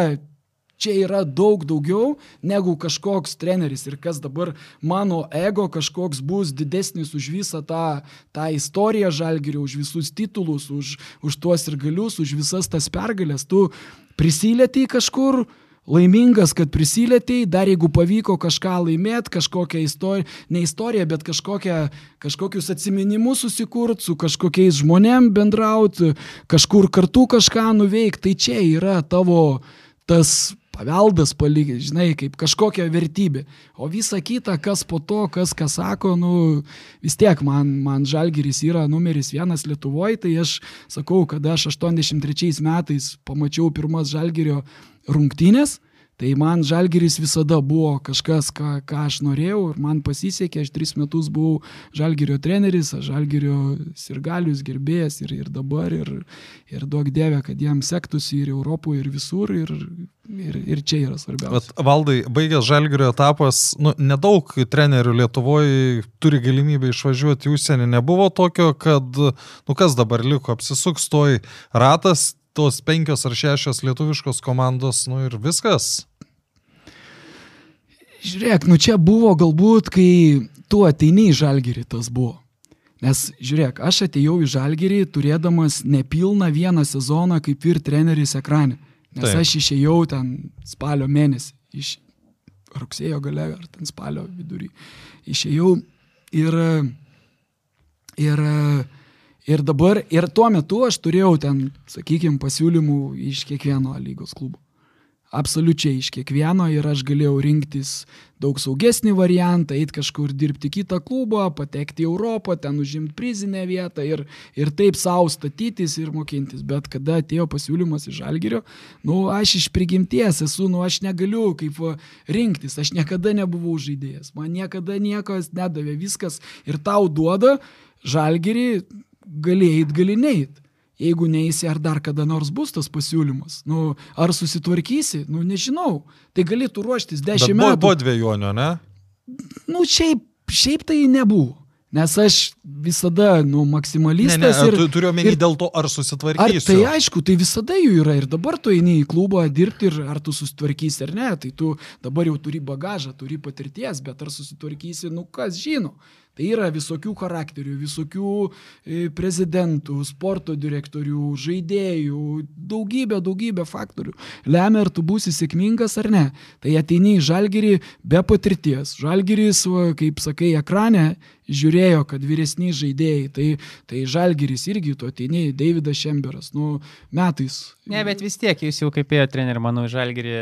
čia yra daug daugiau negu kažkoks treneris ir kas dabar mano ego kažkoks bus didesnis už visą tą, tą istoriją žalgerio, už visus titulus, už, už tuos ir galius, už visas tas pergalės. Tu prisilieti kažkur, laimingas, kad prisilietėjai, dar jeigu pavyko kažką laimėti, kažkokią istoriją, ne istoriją, bet kažkokią, kažkokius atsiminimus susikurti, su kažkokiais žmonėm bendrauti, kažkur kartu kažką nuveikti, tai čia yra tavo tas paveldas palikti, žinai, kaip kažkokia vertybė. O visa kita, kas po to, kas ką sako, nu, vis tiek man, man Žalgiris yra numeris vienas Lietuvoje, tai aš sakau, kad aš 83 metais pamačiau pirmas Žalgirio rungtynės, tai man Žalgiris visada buvo kažkas, ką, ką aš norėjau ir man pasisekė, aš tris metus buvau Žalgirio treneris, Žalgirio sirgalius gerbėjas ir, ir dabar, ir, ir daug dievė, kad jam sektųsi ir Europoje, ir visur, ir, ir, ir čia yra svarbiausia. Bet valdai, baigęs Žalgirio etapas, nu, nedaug trenerių Lietuvoje turi galimybę išvažiuoti į užsienį, nebuvo tokio, kad, nu kas dabar liko, apsisuks toj ratas, tos penkios ar šešios lietuviškos komandos, nu ir viskas. Žiūrėk, nu čia buvo galbūt, kai tu ateini į žalgerį, tas buvo. Nes, žiūrėk, aš atėjau į žalgerį turėdamas nepilną vieną sezoną kaip ir treneris ekrane. Nes Taip. aš išėjau ten spalio mėnesį, iš rugsėjo gale ar ten spalio vidury. Išėjau ir, ir Ir dabar, ir tuo metu aš turėjau ten, sakykime, pasiūlymų iš kiekvieno lygos klubo. Absoliučiai iš kiekvieno ir aš galėjau rinktis daug saugesnį variantą, eiti kažkur dirbti kitą klubą, patekti į Europą, ten užimti prizinę vietą ir, ir taip savo statytis ir mokintis. Bet kada atėjo pasiūlymas iš Algerio, nu aš iš prigimties esu, nu aš negaliu kaip rinktis, aš niekada nebuvau žaidėjas, man niekada niekas nedavė viskas ir tau duoda Žalgerį gali eit, gali neit. Jeigu neįsi, ar dar kada nors bus tas pasiūlymas. Nu, ar susitvarkysi, nu nežinau. Tai galėtų ruoštis dešimt metų. Buvo dviejonių, ne? Nu, šiaip, šiaip tai nebuvo. Nes aš visada, nu, maksimalistas. Ne, ne, ir, tu, turiu omeny dėl to, ar susitvarkysi. Ar tai aišku, tai visada jų yra ir dabar tu eini į klubą dirbti ir ar tu susitvarkysi ar ne, tai tu dabar jau turi bagažą, turi patirties, bet ar susitvarkysi, nu kas žino. Tai yra visokių charakterių, visokių e, prezidentų, sporto direktorių, žaidėjų, daugybė, daugybė faktorių. Lemia, ar tu būsi sėkmingas ar ne. Tai ateini į žalgerį be patirties. Žalgeris, kaip sakai, ekrane žiūrėjo, kad vyresni žaidėjai, tai, tai žalgeris irgi tu ateini, Davidas Šemberas, nu, metais. Ne, bet vis tiek jūs jau kaip ėjo treneri, manau, žalgerį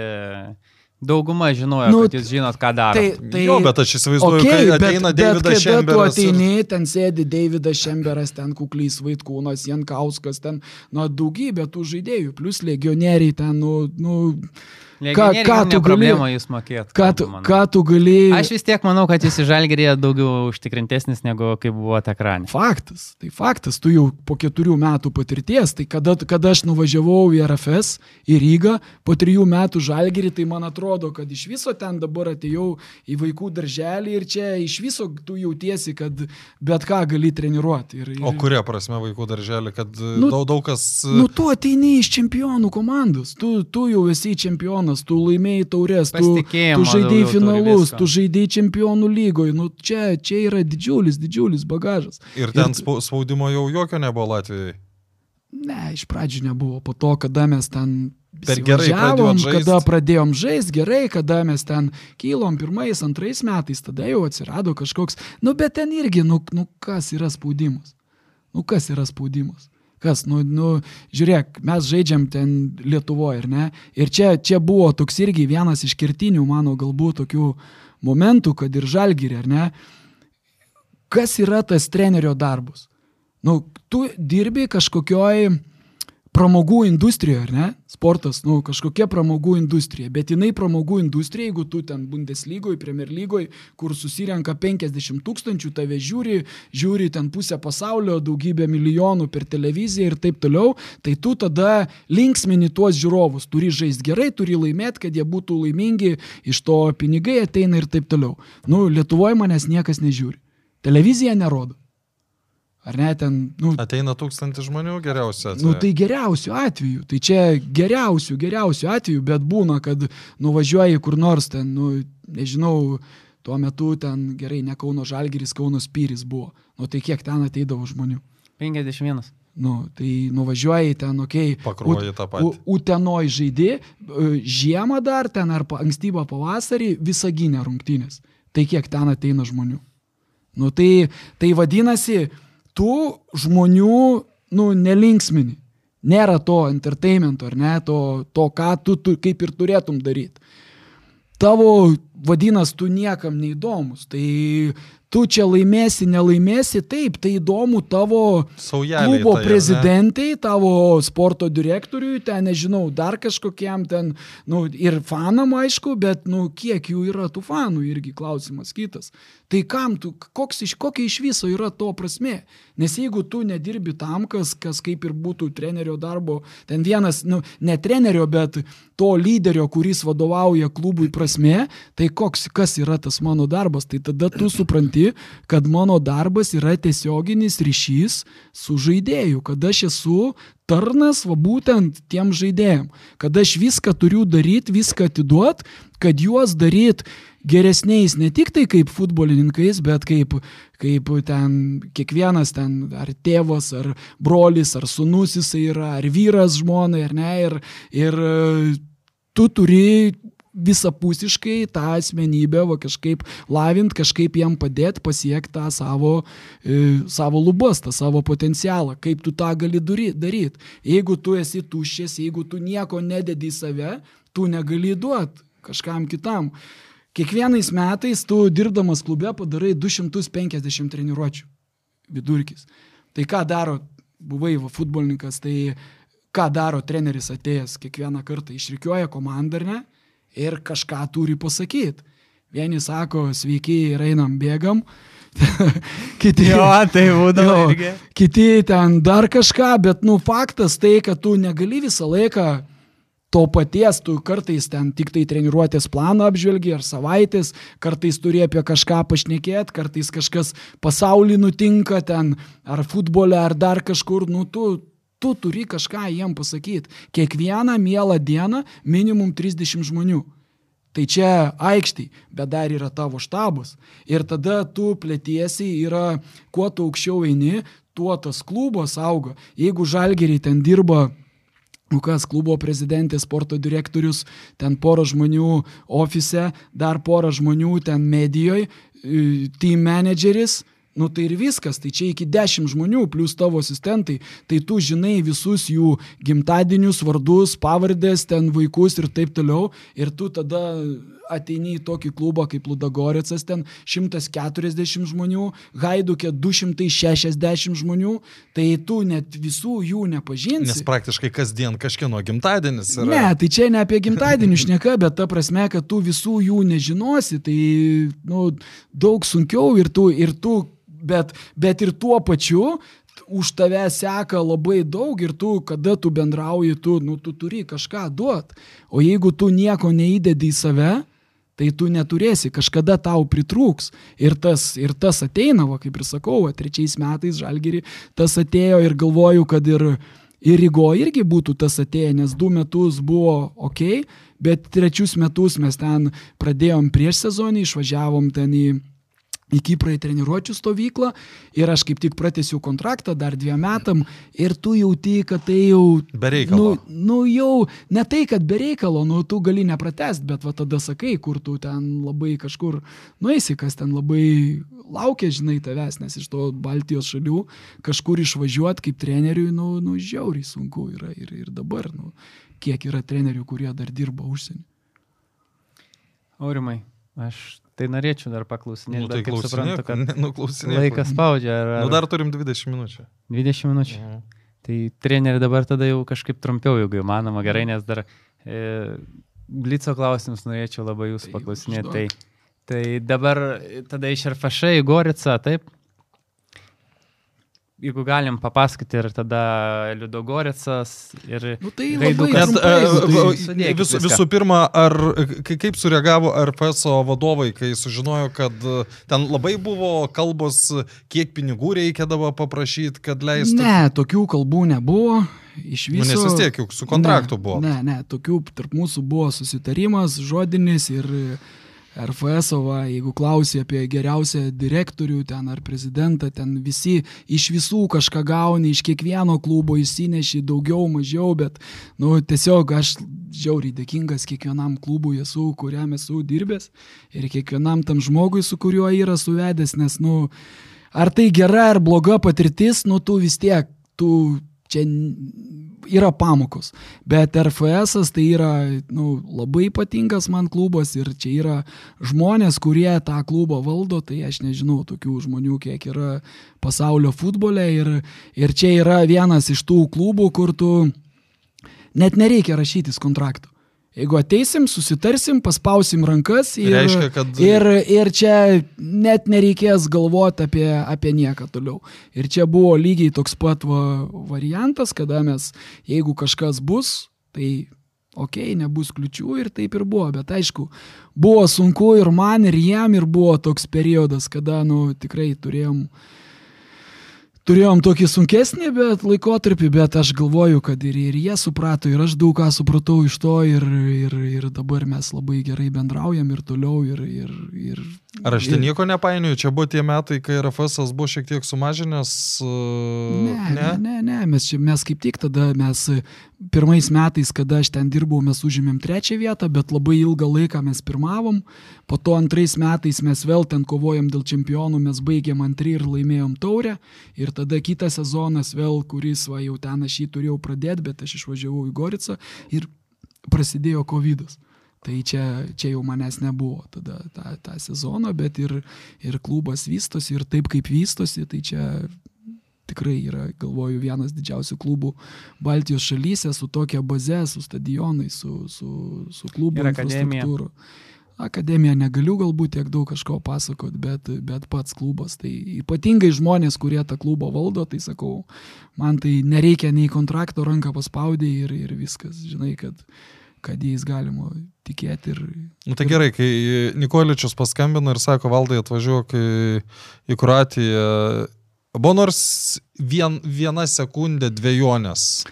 Dauguma žinojo, nu, kad jūs žinot, ką daro. Tai, tai, jo, bet aš įsivaizduoju, okay, kai ateina Davidas Šemberas. Tu ateini, ir... ten sėdi Davidas Šemberas, ten kuklys Vaitkūnas, Jankauskas, ten, nu, daugybė tų žaidėjų, plus legionieriai ten, nu, nu Ką, ką tu gali? Jūs mokėt. Ką tu, ką tu gali? Aš vis tiek manau, kad jūs į žalgerį daugiau užtikrintesnis negu kaip buvo ekrane. Faktas. Tai faktas. Tu jau po keturių metų patirties. Tai kada, kada aš nuvažiavau į RFS, į Rygą, po trijų metų žalgerį, tai man atrodo, kad iš viso ten dabar atėjau į vaikų darželį ir čia iš viso tu jautiesi, kad bet ką gali treniruoti. Ir, ir... O kuria prasme vaikų darželį, kad nu, daug, daug kas... Nu, tu ateini iš čempionų komandos. Tu, tu jau esi čempionas čempionas, tu laimėjai taurės, tu, tu žaidėjai finalus, tu žaidėjai čempionų lygoje. Nu, čia, čia yra didžiulis, didžiulis bagažas. Ir ten ir, spaudimo jau jokio nebuvo Latvijai? Ne, iš pradžių nebuvo. Po to, kada mes ten per gerai važiavom, kada pradėjom žaisti gerai, kada mes ten kylom pirmais, antrais metais, tada jau atsirado kažkoks, nu bet ten irgi, nu, nu kas yra spaudimas? Nu kas yra spaudimas? Kas, nu, nu, žiūrėk, mes žaidžiam ten Lietuvoje, ar ne? Ir čia, čia buvo toks irgi vienas iš kertinių mano galbūt tokių momentų, kad ir žalgyrė, ar ne? Kas yra tas trenerio darbas? Nu, tu dirbi kažkokioj pramogų industrija, ar ne? Sportas, nu, kažkokia pramogų industrija, bet jinai pramogų industrija, jeigu tu ten Bundeslygoje, Premier lygoje, kur susirenka 50 tūkstančių, tave žiūri, žiūri ten pusę pasaulio, daugybę milijonų per televiziją ir taip toliau, tai tu tada linksmini tuos žiūrovus, turi žaisti gerai, turi laimėti, kad jie būtų laimingi, iš to pinigai ateina ir taip toliau. Nu, Lietuvoje manęs niekas nežiūri. Televizija nerodo. Ar ne, ten, nu, Ateina tūkstantis žmonių geriausiu atveju. Nu, tai geriausiu atveju. Tai čia geriausiu, geriausiu atveju, bet būna, kad nuvažiuoji kur nors ten, nu, nežinau, tuo metu ten gerai, ne Kauno Žalgiris, Kauno Spyris buvo. Nu, tai kiek ten ateidavo žmonių? 51. Nu, tai nuvažiuoji ten, okei. Okay, Pakruoji tą patį. Utenoj žaidži, e, žiemą dar ten ar ankstyvą pavasarį visaginę rungtynės. Tai kiek ten ateina žmonių? Nu, tai, tai vadinasi, tu žmonių, nu, nelinksmini. Nėra to entertainmento, ar ne, to, to ką tu, tu kaip ir turėtum daryti. Tavo, vadinasi, tu niekam neįdomus. Tai tu čia laimėsi, nelaimėsi, taip, tai įdomu tavo Saujeliai, klubo tai, prezidentai, tavo sporto direktoriui, ten nežinau, dar kažkokiam ten, nu, ir fanam aišku, bet, nu, kiek jų yra tų fanų, irgi klausimas kitas. Tai kam tu, koks iš, kokia iš viso yra to prasme? Nes jeigu tu nedirbi tam, kas, kas kaip ir būtų trenerio darbo, ten vienas, nu, ne trenerio, bet to lyderio, kuris vadovauja klubui prasme, tai koks, kas yra tas mano darbas, tai tada tu supranti, kad mano darbas yra tiesioginis ryšys su žaidėju, kad aš esu tarnas, va būtent tiem žaidėjim, kad aš viską turiu daryti, viską atiduot, kad juos daryt geresniais ne tik tai kaip futbolininkais, bet kaip, kaip ten kiekvienas ten ar tėvas, ar brolis, ar sunus jisai yra, ar vyras žmonai, ar ne. Ir, ir tu turi visapusiškai tą asmenybę va, kažkaip lavint, kažkaip jam padėti pasiekti tą savo, e, savo lubas, tą savo potencialą, kaip tu tą gali daryti. Jeigu tu esi tuščias, jeigu tu nieko nededi į save, tu negali duoti kažkam kitam. Kiekvienais metais tu dirbdamas klube padarai 250 treniruočių vidurkis. Tai ką daro, buvai va, futbolininkas, tai ką daro treneris atėjęs kiekvieną kartą, išrikiuoja komandą ar ne ir kažką turi pasakyti. Vieni sako, sveiki ir einam bėgam, (laughs) kiti, jo, tai būdavo. Jo, kiti ten dar kažką, bet, nu, faktas tai, kad tu negali visą laiką to paties, tu kartais ten tik tai treniruotės planą apžvelgi ar savaitės, kartais turi apie kažką pašnekėti, kartais kažkas pasaulį nutinka ten, ar futbole, ar dar kažkur, nu tu, tu turi kažką jiem pasakyti. Kiekvieną mielą dieną minimum 30 žmonių. Tai čia aikštai, bet dar yra tavo štabas. Ir tada tu plėtiesi, yra, kuo tu aukščiau eini, tuo tas klubas auga. Jeigu žalgeriai ten dirba Nu kas, klubo prezidentė, sporto direktorius, ten pora žmonių ofise, dar pora žmonių ten medijoje, team manageris, Nu tai ir viskas, tai čia iki dešimt žmonių, plus tavo asistentai, tai tu žinai visus jų gimtadienius, vardus, pavardės, ten vaikus ir taip toliau, ir tu tada ateini į tokį klubą kaip Ludagoricas, ten 140 žmonių, Haidukė 260 žmonių, tai tu net visų jų nepažinsi. Nes praktiškai kasdien kažkieno gimtadienis yra. Ne, tai čia ne apie gimtadienį šneka, bet ta prasme, kad tu visų jų nežinosi, tai nu, daug sunkiau ir tu, ir tu bet, bet ir tuo pačiu už tave seka labai daug ir tu, kada tu bendrauji, tu, nu, tu turi kažką duot. O jeigu tu nieko neįdedi į save, tai tu neturėsi, kažkada tau pritrūks. Ir tas, ir tas ateina, va, kaip ir sakau, va, trečiais metais žalgeri tas atėjo ir galvoju, kad ir, ir Rygo irgi būtų tas atėję, nes du metus buvo ok, bet trečius metus mes ten pradėjom prieš sezonį, išvažiavom ten į į Kiprą į treniruočių stovyklą ir aš kaip tik pratęsiau kontraktą dar dviem metam ir tu jauti, kad tai jau... Bereikalo. Nu, nu jau, ne tai, kad bereikalo, nu tu gali nepratest, bet va tada sakai, kur tu ten labai kažkur nueisi, kas ten labai laukia, žinai, tavęs, nes iš to Baltijos šalių kažkur išvažiuoti kaip treneriui, nu, nu žiauriai sunku yra ir, ir dabar, nu, kiek yra trenerių, kurie dar dirba užsienį. Aurimai, aš Tai norėčiau dar paklausinėti, nu, tai bet suprantu, kad nu, laikas spaudžia. Ar, ar... Nu, dar turim 20 minučių. 20 minučių. Mhm. Tai treneri dabar tada jau kažkaip trumpiau, jeigu įmanoma, gerai, nes dar e, Blico klausimus norėčiau labai jūsų paklausinėti. Tai, tai dabar tada iš RFŠ į Goricą, taip? Jeigu galim papasakoti ir tada Liudogoricas ir... Nu, tai Gaidukas. Net, uh, tai vis, visų pirma, ar, kaip sureagavo RFSO vadovai, kai sužinojo, kad e, ten labai buvo kalbos, kiek pinigų reikėdavo paprašyti, kad leistų? Ne, tokių kalbų nebuvo. Iš viso. Nu, nes vis tiek juk su kontraktu ne, buvo. Ne, ne, tokių tarp mūsų buvo susitarimas, žodinis ir... Uh, RFSovą, jeigu klausi apie geriausią direktorių ten ar prezidentą, ten visi iš visų kažką gauni, iš kiekvieno klubo įsineši daugiau, mažiau, bet, nu, tiesiog aš žiauriai dėkingas kiekvienam klubui esu, kuriam esu dirbęs ir kiekvienam tam žmogui, su kuriuo yra suvedęs, nes, nu, ar tai gera ar bloga patirtis, nu, tu vis tiek, tu čia yra pamokos. Bet RFS tai yra nu, labai ypatingas man klubas ir čia yra žmonės, kurie tą klubą valdo, tai aš nežinau tokių žmonių, kiek yra pasaulio futbole ir, ir čia yra vienas iš tų klubų, kur tu net nereikia rašytis kontraktų. Jeigu ateisim, susitarsim, paspausim rankas ir, Reiškia, kad... ir, ir čia net nereikės galvoti apie, apie nieką toliau. Ir čia buvo lygiai toks pat va, variantas, kada mes, jeigu kažkas bus, tai ok, nebus kliučių ir taip ir buvo. Bet aišku, buvo sunku ir man, ir jam, ir buvo toks periodas, kada, nu, tikrai turėjom uh, turėjom tokį sunkesnį bet laikotarpį, bet aš galvoju, kad ir, ir jie suprato, ir aš daug ką supratau iš to, ir, ir, ir dabar mes labai gerai bendraujam ir toliau, ir, ir, ir Ar aš ten nieko nepainioju, čia buvo tie metai, kai RFS buvo šiek tiek sumažinęs? Ne, ne, ne, ne, mes, čia, mes kaip tik tada, mes pirmais metais, kada aš ten dirbau, mes užėmėm trečią vietą, bet labai ilgą laiką mes pirmavom, po to antrais metais mes vėl ten kovojom dėl čempionų, mes baigėm antrį ir laimėjom taurę, ir tada kitas sezonas vėl, kuris va, jau ten aš jį turėjau pradėti, bet aš išvažiavau į Goricą ir prasidėjo COVID. -as. Tai čia, čia jau manęs nebuvo tada tą, tą sezoną, bet ir, ir klubas vystosi ir taip kaip vystosi, tai čia tikrai yra, galvoju, vienas didžiausių klubų Baltijos šalyse su tokia baze, su stadionai, su, su, su klubu infrastruktūra. Akademija negaliu galbūt tiek daug kažko pasakot, bet, bet pats klubas. Tai ypatingai žmonės, kurie tą klubą valdo, tai sakau, man tai nereikia nei kontrakto ranką paspaudė ir, ir viskas. Žinai, kad kad jais galima tikėti. Ir, nu, tai gerai, kai Nikoličius paskambino ir sako, valdai atvažiuok į, į Kroatiją, buvo nors vien, viena sekundė dviejonės.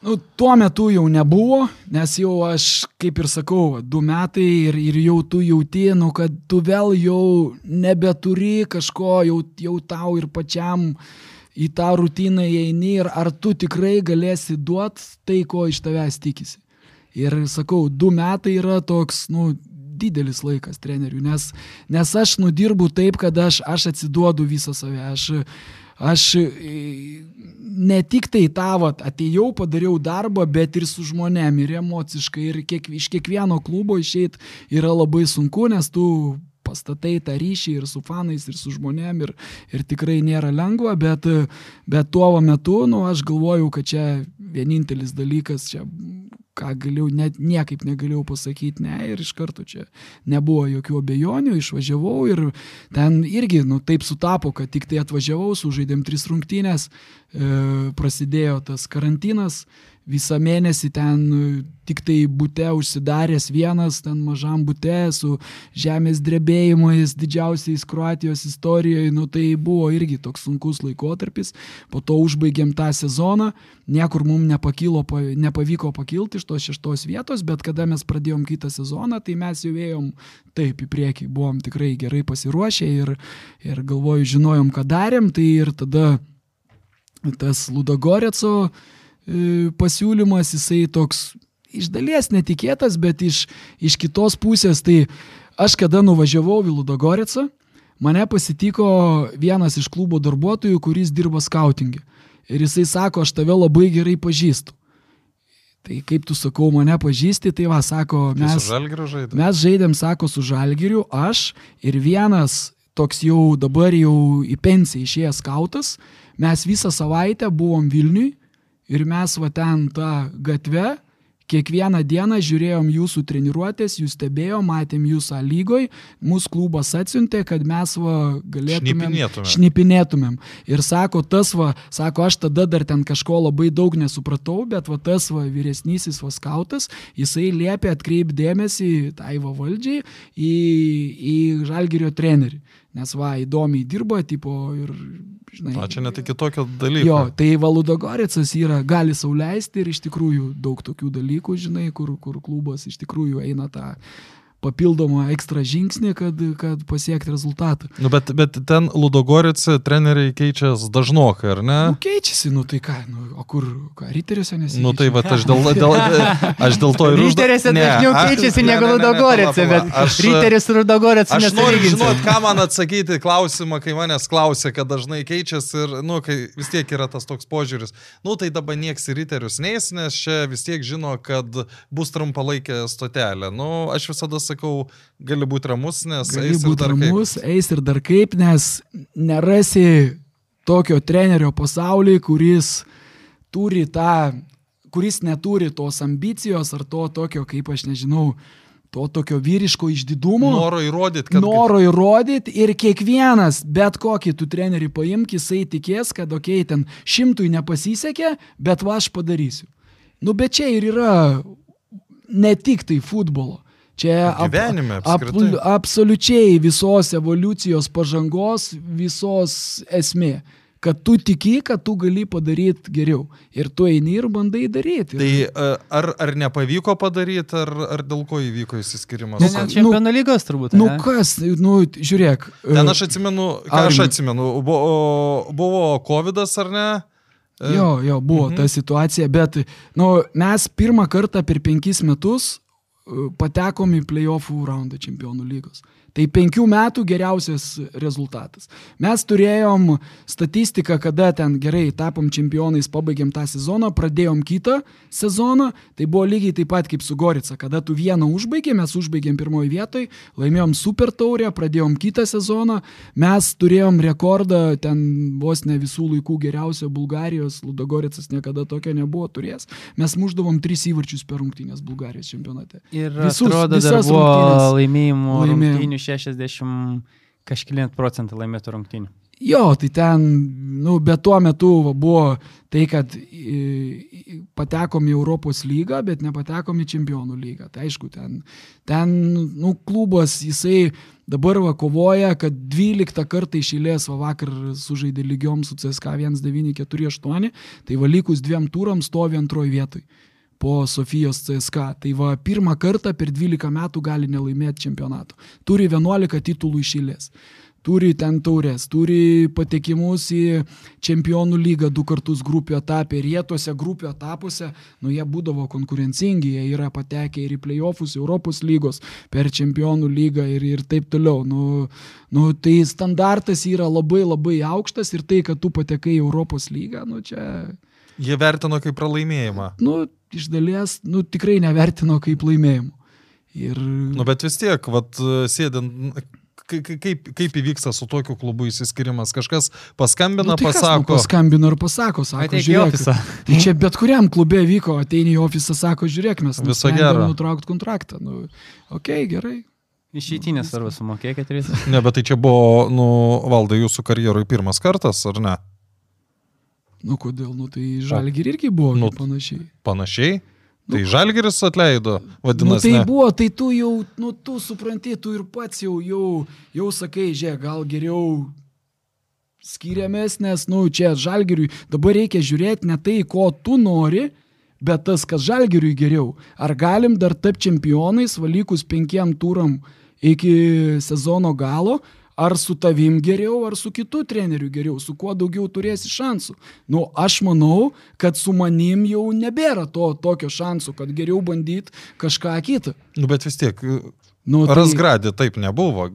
Nu, tuo metu jau nebuvo, nes jau aš, kaip ir sakau, du metai ir, ir jau tu jauti, nu, kad tu vėl jau nebeturi kažko, jau, jau tau ir pačiam į tą rutiną įeini ir ar tu tikrai galėsi duoti tai, ko iš tavęs tikisi. Ir sakau, du metai yra toks, nu, didelis laikas treneriui, nes, nes aš nudirbu taip, kad aš, aš atsiduodu visą save. Aš, aš ne tik tai vat, atėjau, padariau darbą, bet ir su žmonėm, ir emociškai, ir kiek, iš kiekvieno klubo išeit yra labai sunku, nes tu pastatai tą ryšį ir su fanais, ir su žmonėm, ir, ir tikrai nėra lengva, bet, bet tuo metu, nu, aš galvojau, kad čia vienintelis dalykas, čia ką galėjau, net niekaip negalėjau pasakyti, ne, ir iš karto čia nebuvo jokių abejonių, išvažiavau ir ten irgi, nu, taip sutapo, kad tik tai atvažiavau, sužaidėm tris rungtynės, e, prasidėjo tas karantinas, visą mėnesį ten nu, tik tai būte užsidaręs vienas, ten mažam būte su žemės drebėjimais didžiausiais Kroatijos istorijoje, nu tai buvo irgi toks sunkus laikotarpis, po to užbaigėm tą sezoną, niekur mums nepakilo, nepavyko pakilti iš tos šeštos vietos, bet kada mes pradėjom kitą sezoną, tai mes jau ėjom taip į priekį, buvom tikrai gerai pasiruošę ir, ir galvoju, žinojom, ką darėm, tai ir tada tas Ludogoreco pasiūlymas, jisai toks iš dalies netikėtas, bet iš, iš kitos pusės, tai aš kada nuvažiavau į Ludogoricą, mane pasitiko vienas iš klubo darbuotojų, kuris dirba skautingė. Ir jisai sako, aš tave labai gerai pažįstu. Tai kaip tu sakau, mane pažįsti, tai va, sako, tai mes, žaidėm. mes žaidėm, sako, su žalgiriu, aš ir vienas toks jau dabar jau į pensiją išėjęs skautas, mes visą savaitę buvom Vilniui Ir mes va ten tą gatvę, kiekvieną dieną žiūrėjom jūsų treniruotės, jūs stebėjom, matėm jūsų lygoj, mūsų klubas atsiuntė, kad mes va galėtumėm šnipinėtumėm. šnipinėtumėm. Ir sako, tas va, sako, aš tada dar ten kažko labai daug nesupratau, bet va tas va vyresnysis va skautas, jisai liepė atkreipdėmėsi tai va valdžiai į, į žalgerio trenerį. Nes va, įdomiai dirba, tipo, ir žinai. O čia net iki tokio dalyko. Jo, tai Valudogoricas yra, gali sauliaisti ir iš tikrųjų daug tokių dalykų, žinai, kur, kur klubas iš tikrųjų eina tą papildomą ekstra žingsnį, kad, kad pasiekti rezultatą. Nu, bet, bet ten Ludogorice treneriai keičiasi dažnokai, ar ne? Nu, keičiasi, nu tai ką, nu, o kur, ką, riteriuose nesikeičia? Nu tai va, aš dėl, (laughs) dėl, aš dėl to ir... Riteriuose dažniau keičiasi negu Ludogorice, bet aš, riteris ir Ludogorice aš noriu žinot, ką man atsakyti klausimą, kai manęs klausė, kad dažnai keičiasi ir, nu, kai vis tiek yra tas toks požiūris. Nu tai dabar nieks į riterius neįs, nes čia vis tiek žino, kad bus trumpalaikė stotelė. Nu, aš visada sakau, gali būti ramus, nes gali eis ir dar ramus, kaip. Eis ir dar kaip, nes nerasi tokio trenerio pasaulyje, kuris turi tą, kuris neturi tos ambicijos ar to tokio, kaip aš nežinau, to tokio vyriško išdidumo. Noro įrodyti, kad. Noro įrodyti ir kiekvienas, bet kokį tu trenerį paimk, jisai tikės, kad, okei, okay, ten šimtui nepasisekė, bet va aš padarysiu. Nu, bet čia ir yra ne tik tai futbolo. Čia ap, ap, absoliučiai visos evoliucijos pažangos, visos esmė kad tu tiki, kad tu gali padaryti geriau. Ir tu eini ir bandai daryti. Tai e, ar, ar nepavyko padaryti, ar, ar dėl ko įvyko įsiskirimas? Nu, čempionų nu, lygos turbūt. Nu ne? kas, nu žiūrėk. E, Ten aš atsimenu, ką ar... aš atsimenu, buvo, buvo COVID ar ne? E, jo, jo, buvo mhm. ta situacija, bet nu, mes pirmą kartą per penkis metus patekom į playoffų raundą čempionų lygos. Tai penkių metų geriausias rezultatas. Mes turėjom statistiką, kada ten gerai tapom čempionais, pabaigėm tą sezoną, pradėjom kitą sezoną. Tai buvo lygiai taip pat kaip su Gorica, kada tu vieną užbaigė, mes užbaigėm pirmoji vietoj, laimėjom super taurę, pradėjom kitą sezoną. Mes turėjom rekordą ten vos ne visų laikų geriausio Bulgarijos, Ludogoricas niekada tokio nebuvo turėjęs. Mes muždavom tris įvarčius per rungtynės Bulgarijos čempionate. Ir Visus, atrodo, dar buvo laimėjimų laimėjimų 60 kažkilint procentą laimėtų rungtynių. Jo, tai ten, nu, bet tuo metu buvo tai, kad patekom į Europos lygą, bet nepatekom į čempionų lygą. Tai aišku, ten, ten nu, klubas, jisai dabar va kovoja, kad 12 kartą išėlės, va vakar sužaidė lygiom su CSK 1948, tai va likus dviem turams stovi antroji vietoj po Sofijos CSK. Tai va pirmą kartą per 12 metų gali nelaimėti čempionato. Turi 11 titulų išėlės turi ten taurės, turi patekimus į čempionų lygą du kartus grupių etapė ir jie tuose grupių etapuose, nu jie būdavo konkurencingi, jie yra patekę ir į playoffus, Europos lygos, per čempionų lygą ir, ir taip toliau. Nu, nu, tai standartas yra labai labai aukštas ir tai, kad tu patekai į Europos lygą, nu čia... Jie vertino kaip pralaimėjimą. Nu, iš dalies, nu tikrai nevertino kaip laimėjimą. Ir... Nu, bet vis tiek, vat, sėdint, kaip, kaip įvyksta su tokiu klubu įsiskirimas? Kažkas paskambina, nu, tai pasako. Nu, paskambina ir pasako, sako, Ateik žiūrėk. Tai čia bet kuriam klube vyko, ateini į ofisą, sako, žiūrėk, mes visą gerą. Nutraukti kontraktą. Nu, ok, gerai. Išeitinės arba sumokėkit tris. Ne, bet tai čia buvo, nu, valdai jūsų karjerui pirmas kartas, ar ne? Nu, kodėl, nu, tai žalgir irgi buvo nu, panašiai. Panašiai? Tai Žalgeris atleido, vadinasi. Nu, tai ne. buvo, tai tu jau, nu tu supranti, tu ir pats jau, jau, jau sakai, žiūrėk, gal geriau skiriamės, nes, nu, čia Žalgeriui dabar reikia žiūrėti ne tai, ko tu nori, bet tas, kas Žalgeriui geriau. Ar galim dar tapti čempionais, valykus penkiem turam iki sezono galo, ar su tavim geriau, ar su kitu treneriu geriau, su kuo daugiau turėsi šansų. Nu, aš manau, kad su manim jau nebėra to tokio šansų, kad geriau bandyti kažką kitą. Nu, bet vis tiek. Nu, tai... Rasgradė taip nebuvo,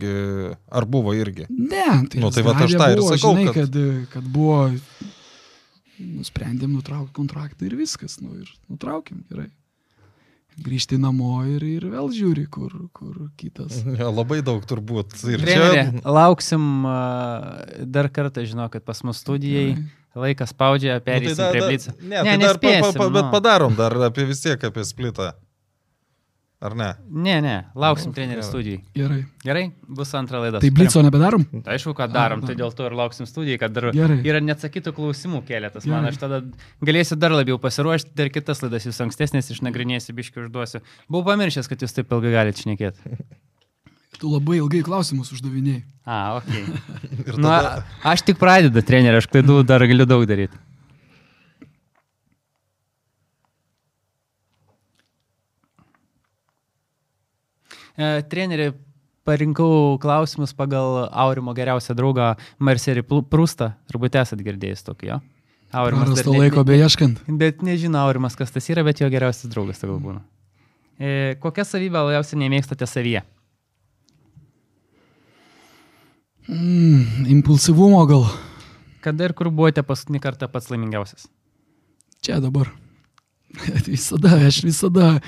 ar buvo irgi? Ne, tai, nu, tai va, aš tą ir sakau. Žinai, kad... Kad, kad buvo, nusprendėm nutraukti kontraktą ir viskas, nu ir nutraukėm gerai grįžti namo ir, ir vėl žiūri, kur, kur kitas. (laughs) Ja, labai daug turbūt. Ir Trenerė, čia... Lauksim dar kartą, žinau, kad pas mus studijai. Gerai. Laikas spaudžia, perėsim nu, tai da, prie blico. Ne, ne, tai dar pa, pa, pa, bet nu. padarom dar apie vis tiek apie splitą. Ar ne? Ne, ne, lauksim nu, trenerio studijai. Gerai. Gerai, bus antra laida. Tai blico nebedarom? Tai aišku, kad darom, A, tai dėl to ir lauksim studijai, kad dar Gerai. yra neatsakytų klausimų keletas. Man aš tada galėsiu dar labiau pasiruošti, dar kitas laidas jūs ankstesnės išnagrinėsiu, biški užduosiu. Buvau pamiršęs, kad jūs taip ilgai galite šnekėti. Tu labai ilgai klausimus uždavinėjai. A, ok. (laughs) tada... nu, aš tik pradedu trenerį, aš klaidų dar galiu daug daryti. E, trenerį parinkau klausimus pagal Aurimo geriausią draugą Marcerį Prūstą. Turbūt esat girdėjęs tokį jo. Aurimas. Prasto ne, laiko beieškant. Bet nežino Aurimas, kas tas yra, bet jo geriausias draugas tai būna. E, kokią savybę labiausiai nemėgstate savyje? Mm, impulsyvumo gal. Kada ir kur buvote paskutinį kartą pats laimingiausias? Čia dabar. (laughs) visada, aš visada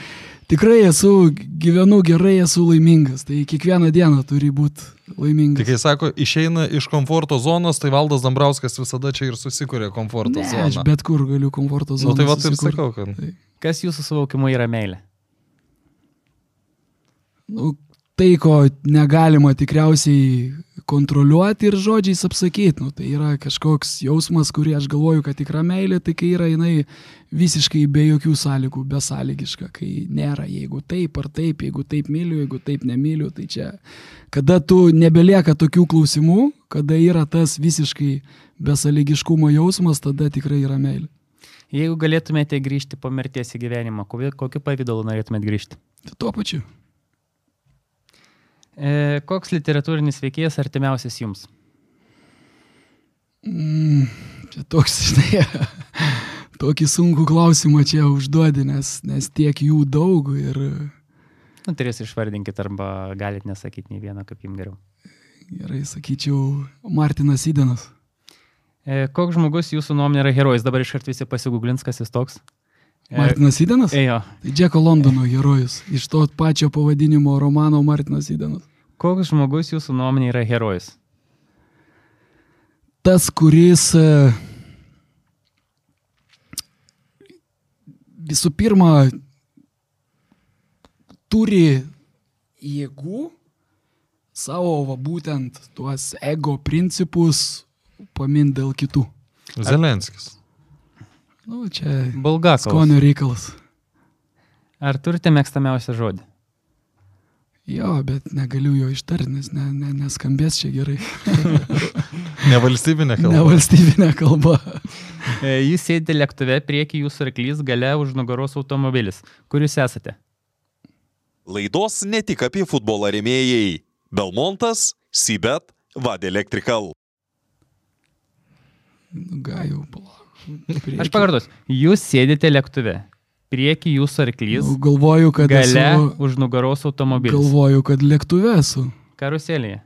tikrai esu, gyvenu gerai, esu laimingas. Tai kiekvieną dieną turi būti laimingas. Tik kai sako, išeina iš komforto zonos, tai Valdas Dambrauskas visada čia ir susikūrė komforto ne, zoną. Aš bet kur galiu komforto zoną. Na nu, tai va ir sakau, kad. Tai. Kas jūsų suvokimu yra meilė? Nu, tai, ko negalima tikriausiai kontroliuoti ir žodžiais apsakyti. Nu, tai yra kažkoks jausmas, kurį aš galvoju, kad tikra meilė, tai kai yra jinai visiškai be jokių sąlygų, besąlygiška, kai nėra, jeigu taip ar taip, jeigu taip myliu, jeigu taip nemyliu, tai čia, kada tu nebelieka tokių klausimų, kada yra tas visiškai besąlygiškumo jausmas, tada tikrai yra meilė. Jeigu galėtumėte grįžti po mirties į gyvenimą, kokiu pavydalu norėtumėte grįžti? Tuo pačiu. E, koks literatūrinis veikėjas artimiausias jums? Mm, čia toks, (laughs) žinai, tokį sunkų klausimą čia užduodi, nes, nes tiek jų daug ir... Nu, turės išvardinkit arba galit nesakyti nei vieno, kaip jums geriau. Gerai, sakyčiau, Martinas Įdenas. E, koks žmogus jūsų nuomonė yra herojus? Dabar iškart visi pasigūglins, kas jis toks. E, Martinas Įdenas? Ejo. Tai Džeko Londono herojus. Iš to pačio pavadinimo romano Martinas Įdenas. Koks žmogus jūsų nuomonė yra herojus? Tas, kuris e, visų pirma turi jėgų savo va, būtent tuos ego principus pamin dėl kitų. Zelenskis. Nu, čia Bulgakovas. skonio reikalas. Ar turite mėgstamiausią žodį? Jo, bet negaliu jo ištarti, nes ne, ne, neskambės čia gerai. (laughs) Nevalstybinė kalba. Nevalstybinė kalba. E, Jūs sėdite lėktuve, prieki jūsų arklys, gale už nugaros automobilis. Kur jūs esate? Laidos ne tik apie futbolą remėjai. Belmontas, Sibet, Vad Electrical. Nu, Gajau, palauk. Aš pakartosiu. Jūs sėdite lėktuve, prieki jūsų arklys, Nu, galvoju, kad gale esu, už nugaros automobilis. galvoju, kad lėktuve esu. Karuselėje.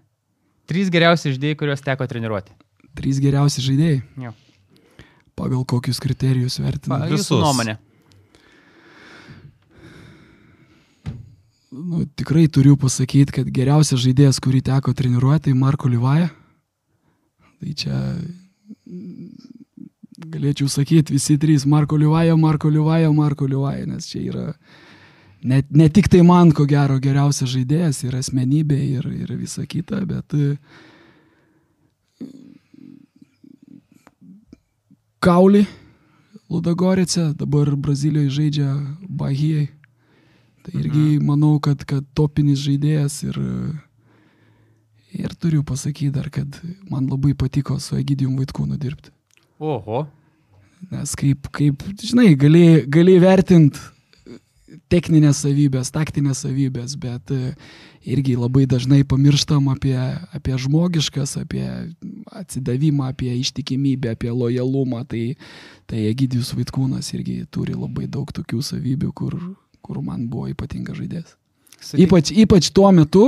Trys geriausi žaidėjai, kuriuos teko treniruoti. Trys geriausi žaidėjai. Jo. Pagal kokius kriterijus Pa, vertina. jūsų nuomonė. Nu, tikrai turiu pasakyti, kad geriausias žaidėjas, kurį teko treniruoti, tai Marko Livaja. Tai čia galėčiau sakyti visi trys Marko Livaja, Marko Livaja, Marko Livaja, nes čia yra ne, ne tik tai man, ko gero, geriausias žaidėjas ir asmenybė ir, ir visa kita, bet e, Kauli Ludagorėse, dabar Brazilijoje žaidžia Bahijai. Tai irgi manau, kad, kad topinis žaidėjas ir, ir turiu pasakyti dar, kad man labai patiko su Egidijum Vaitkūnu dirbti. Oho. Nes kaip, kaip žinai, gali, gali vertinti techninės savybės, taktinės savybės, bet e, irgi labai dažnai pamirštam apie, apie žmogiškas, apie atsidavimą, apie ištikimybę, apie lojalumą. Tai, tai Egidijus Vaitkūnas irgi turi labai daug tokių savybių, kur, kur man buvo ypatingas žaidėjas. Ypač, ypač tuo metu,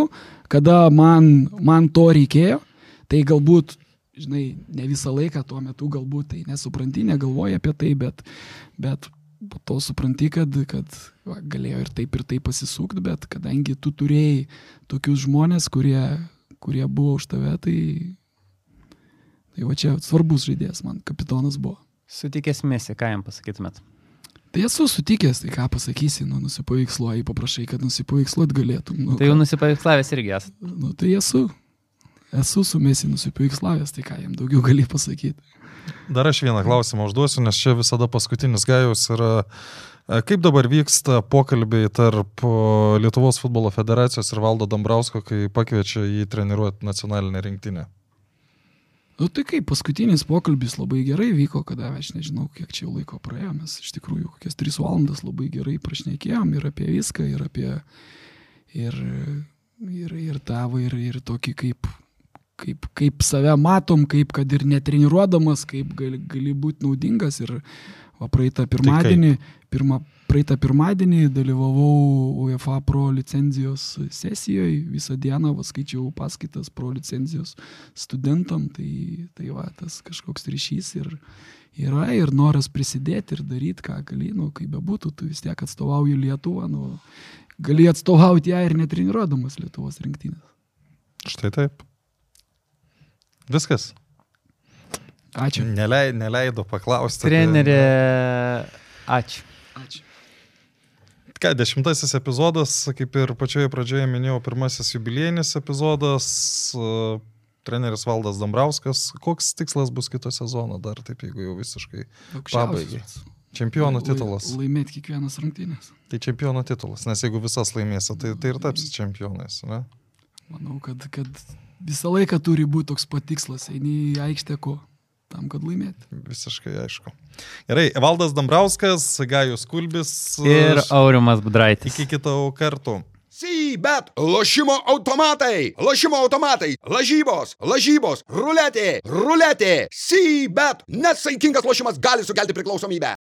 kada man, man to reikėjo, tai galbūt, žinai, ne visą laiką tuo metu galbūt tai nesupranti, negalvoji apie tai, bet, bet po to supranti, kad, kad va, galėjo ir taip ir taip pasisukti, bet kadangi tu turėjai tokius žmonės, kurie, kurie buvo už tave, tai, tai va čia svarbus žaidėjas man, kapitonas buvo. Sutikęs mėsi, ką jam pasakytumėt? Tai esu sutikęs, tai ką pasakysi, nu nusipaveiksluoji, paprašai, kad nusipaveiksluot galėtum. Nu, Tai jau nusipaveikslavęs irgi esate. Nu, tai esu. Esu su mesi nusipaveikslavęs, tai ką jam daugiau gali pasakyti. Dar aš vieną klausimą užduosiu, nes čia visada paskutinis gajus yra, e, kaip dabar vyksta pokalbiai tarp o, Lietuvos futbolo federacijos ir Valdo Dambrausko, kai pakviečia jį treniruoti nacionalinę rinktinę. Nu tai kaip, paskutinis pokalbis labai gerai vyko, kada aš nežinau, kiek čia jau laiko praėjo, mes iš tikrųjų kokias 3 valandas labai gerai prašnekėjom ir apie viską, ir apie ir, ir, ir tavo, ir, ir tokį kaip, kaip, kaip save matom, kaip kad ir netreniruodamas, kaip gali, gali būti naudingas. Ir va, praeitą pirmadienį, pirmą, praeitą pirmadienį dalyvavau UEFA Pro licenzijos sesijoje, visą dieną va, skaičiau paskaitas Pro licenzijos studentam, tai, tai va, tas kažkoks ryšys ir yra ir noras prisidėti ir daryti, ką gali, nu, kaip bebūtų, tu vis tiek atstovauji Lietuvą, nu, gali atstovauti ją ir netreniruodamas Lietuvos rinktinės. Štai taip. Viskas. Ačiū. Nelei, neleido paklausti. apie- Trenerė, ačiū. Ačiū. Ką, dešimtasis epizodas, kaip ir pačioje pradžioje minėjau, pirmasis jubiliejinis epizodas. e, Treneris Valdas Dambrauskas. Koks tikslas bus kito sezono dar, taip jeigu jau visiškai pabaigai? Čempionų titulas. Laimėti kiekvienas rungtynės. Tai čempionų titulas, nes jeigu visas laimėsi, tai, tai ir tapsi čempionais. Ne? Manau, kad, kad visą laiką turi būti toks patikslas, eini į aikštę ko, tam, kad laimėti. Visiškai aišku. Gerai, Valdas Dambrauskas, Gajus Kulbis. Ir Aurimas Budraitis. Iki kito kartų. Sybet, lošimo automatai, lošimo automatai, lažybos, lažybos, ruletė, ruletė, Sybet, nesaikingas lošimas gali sukelti priklausomybę.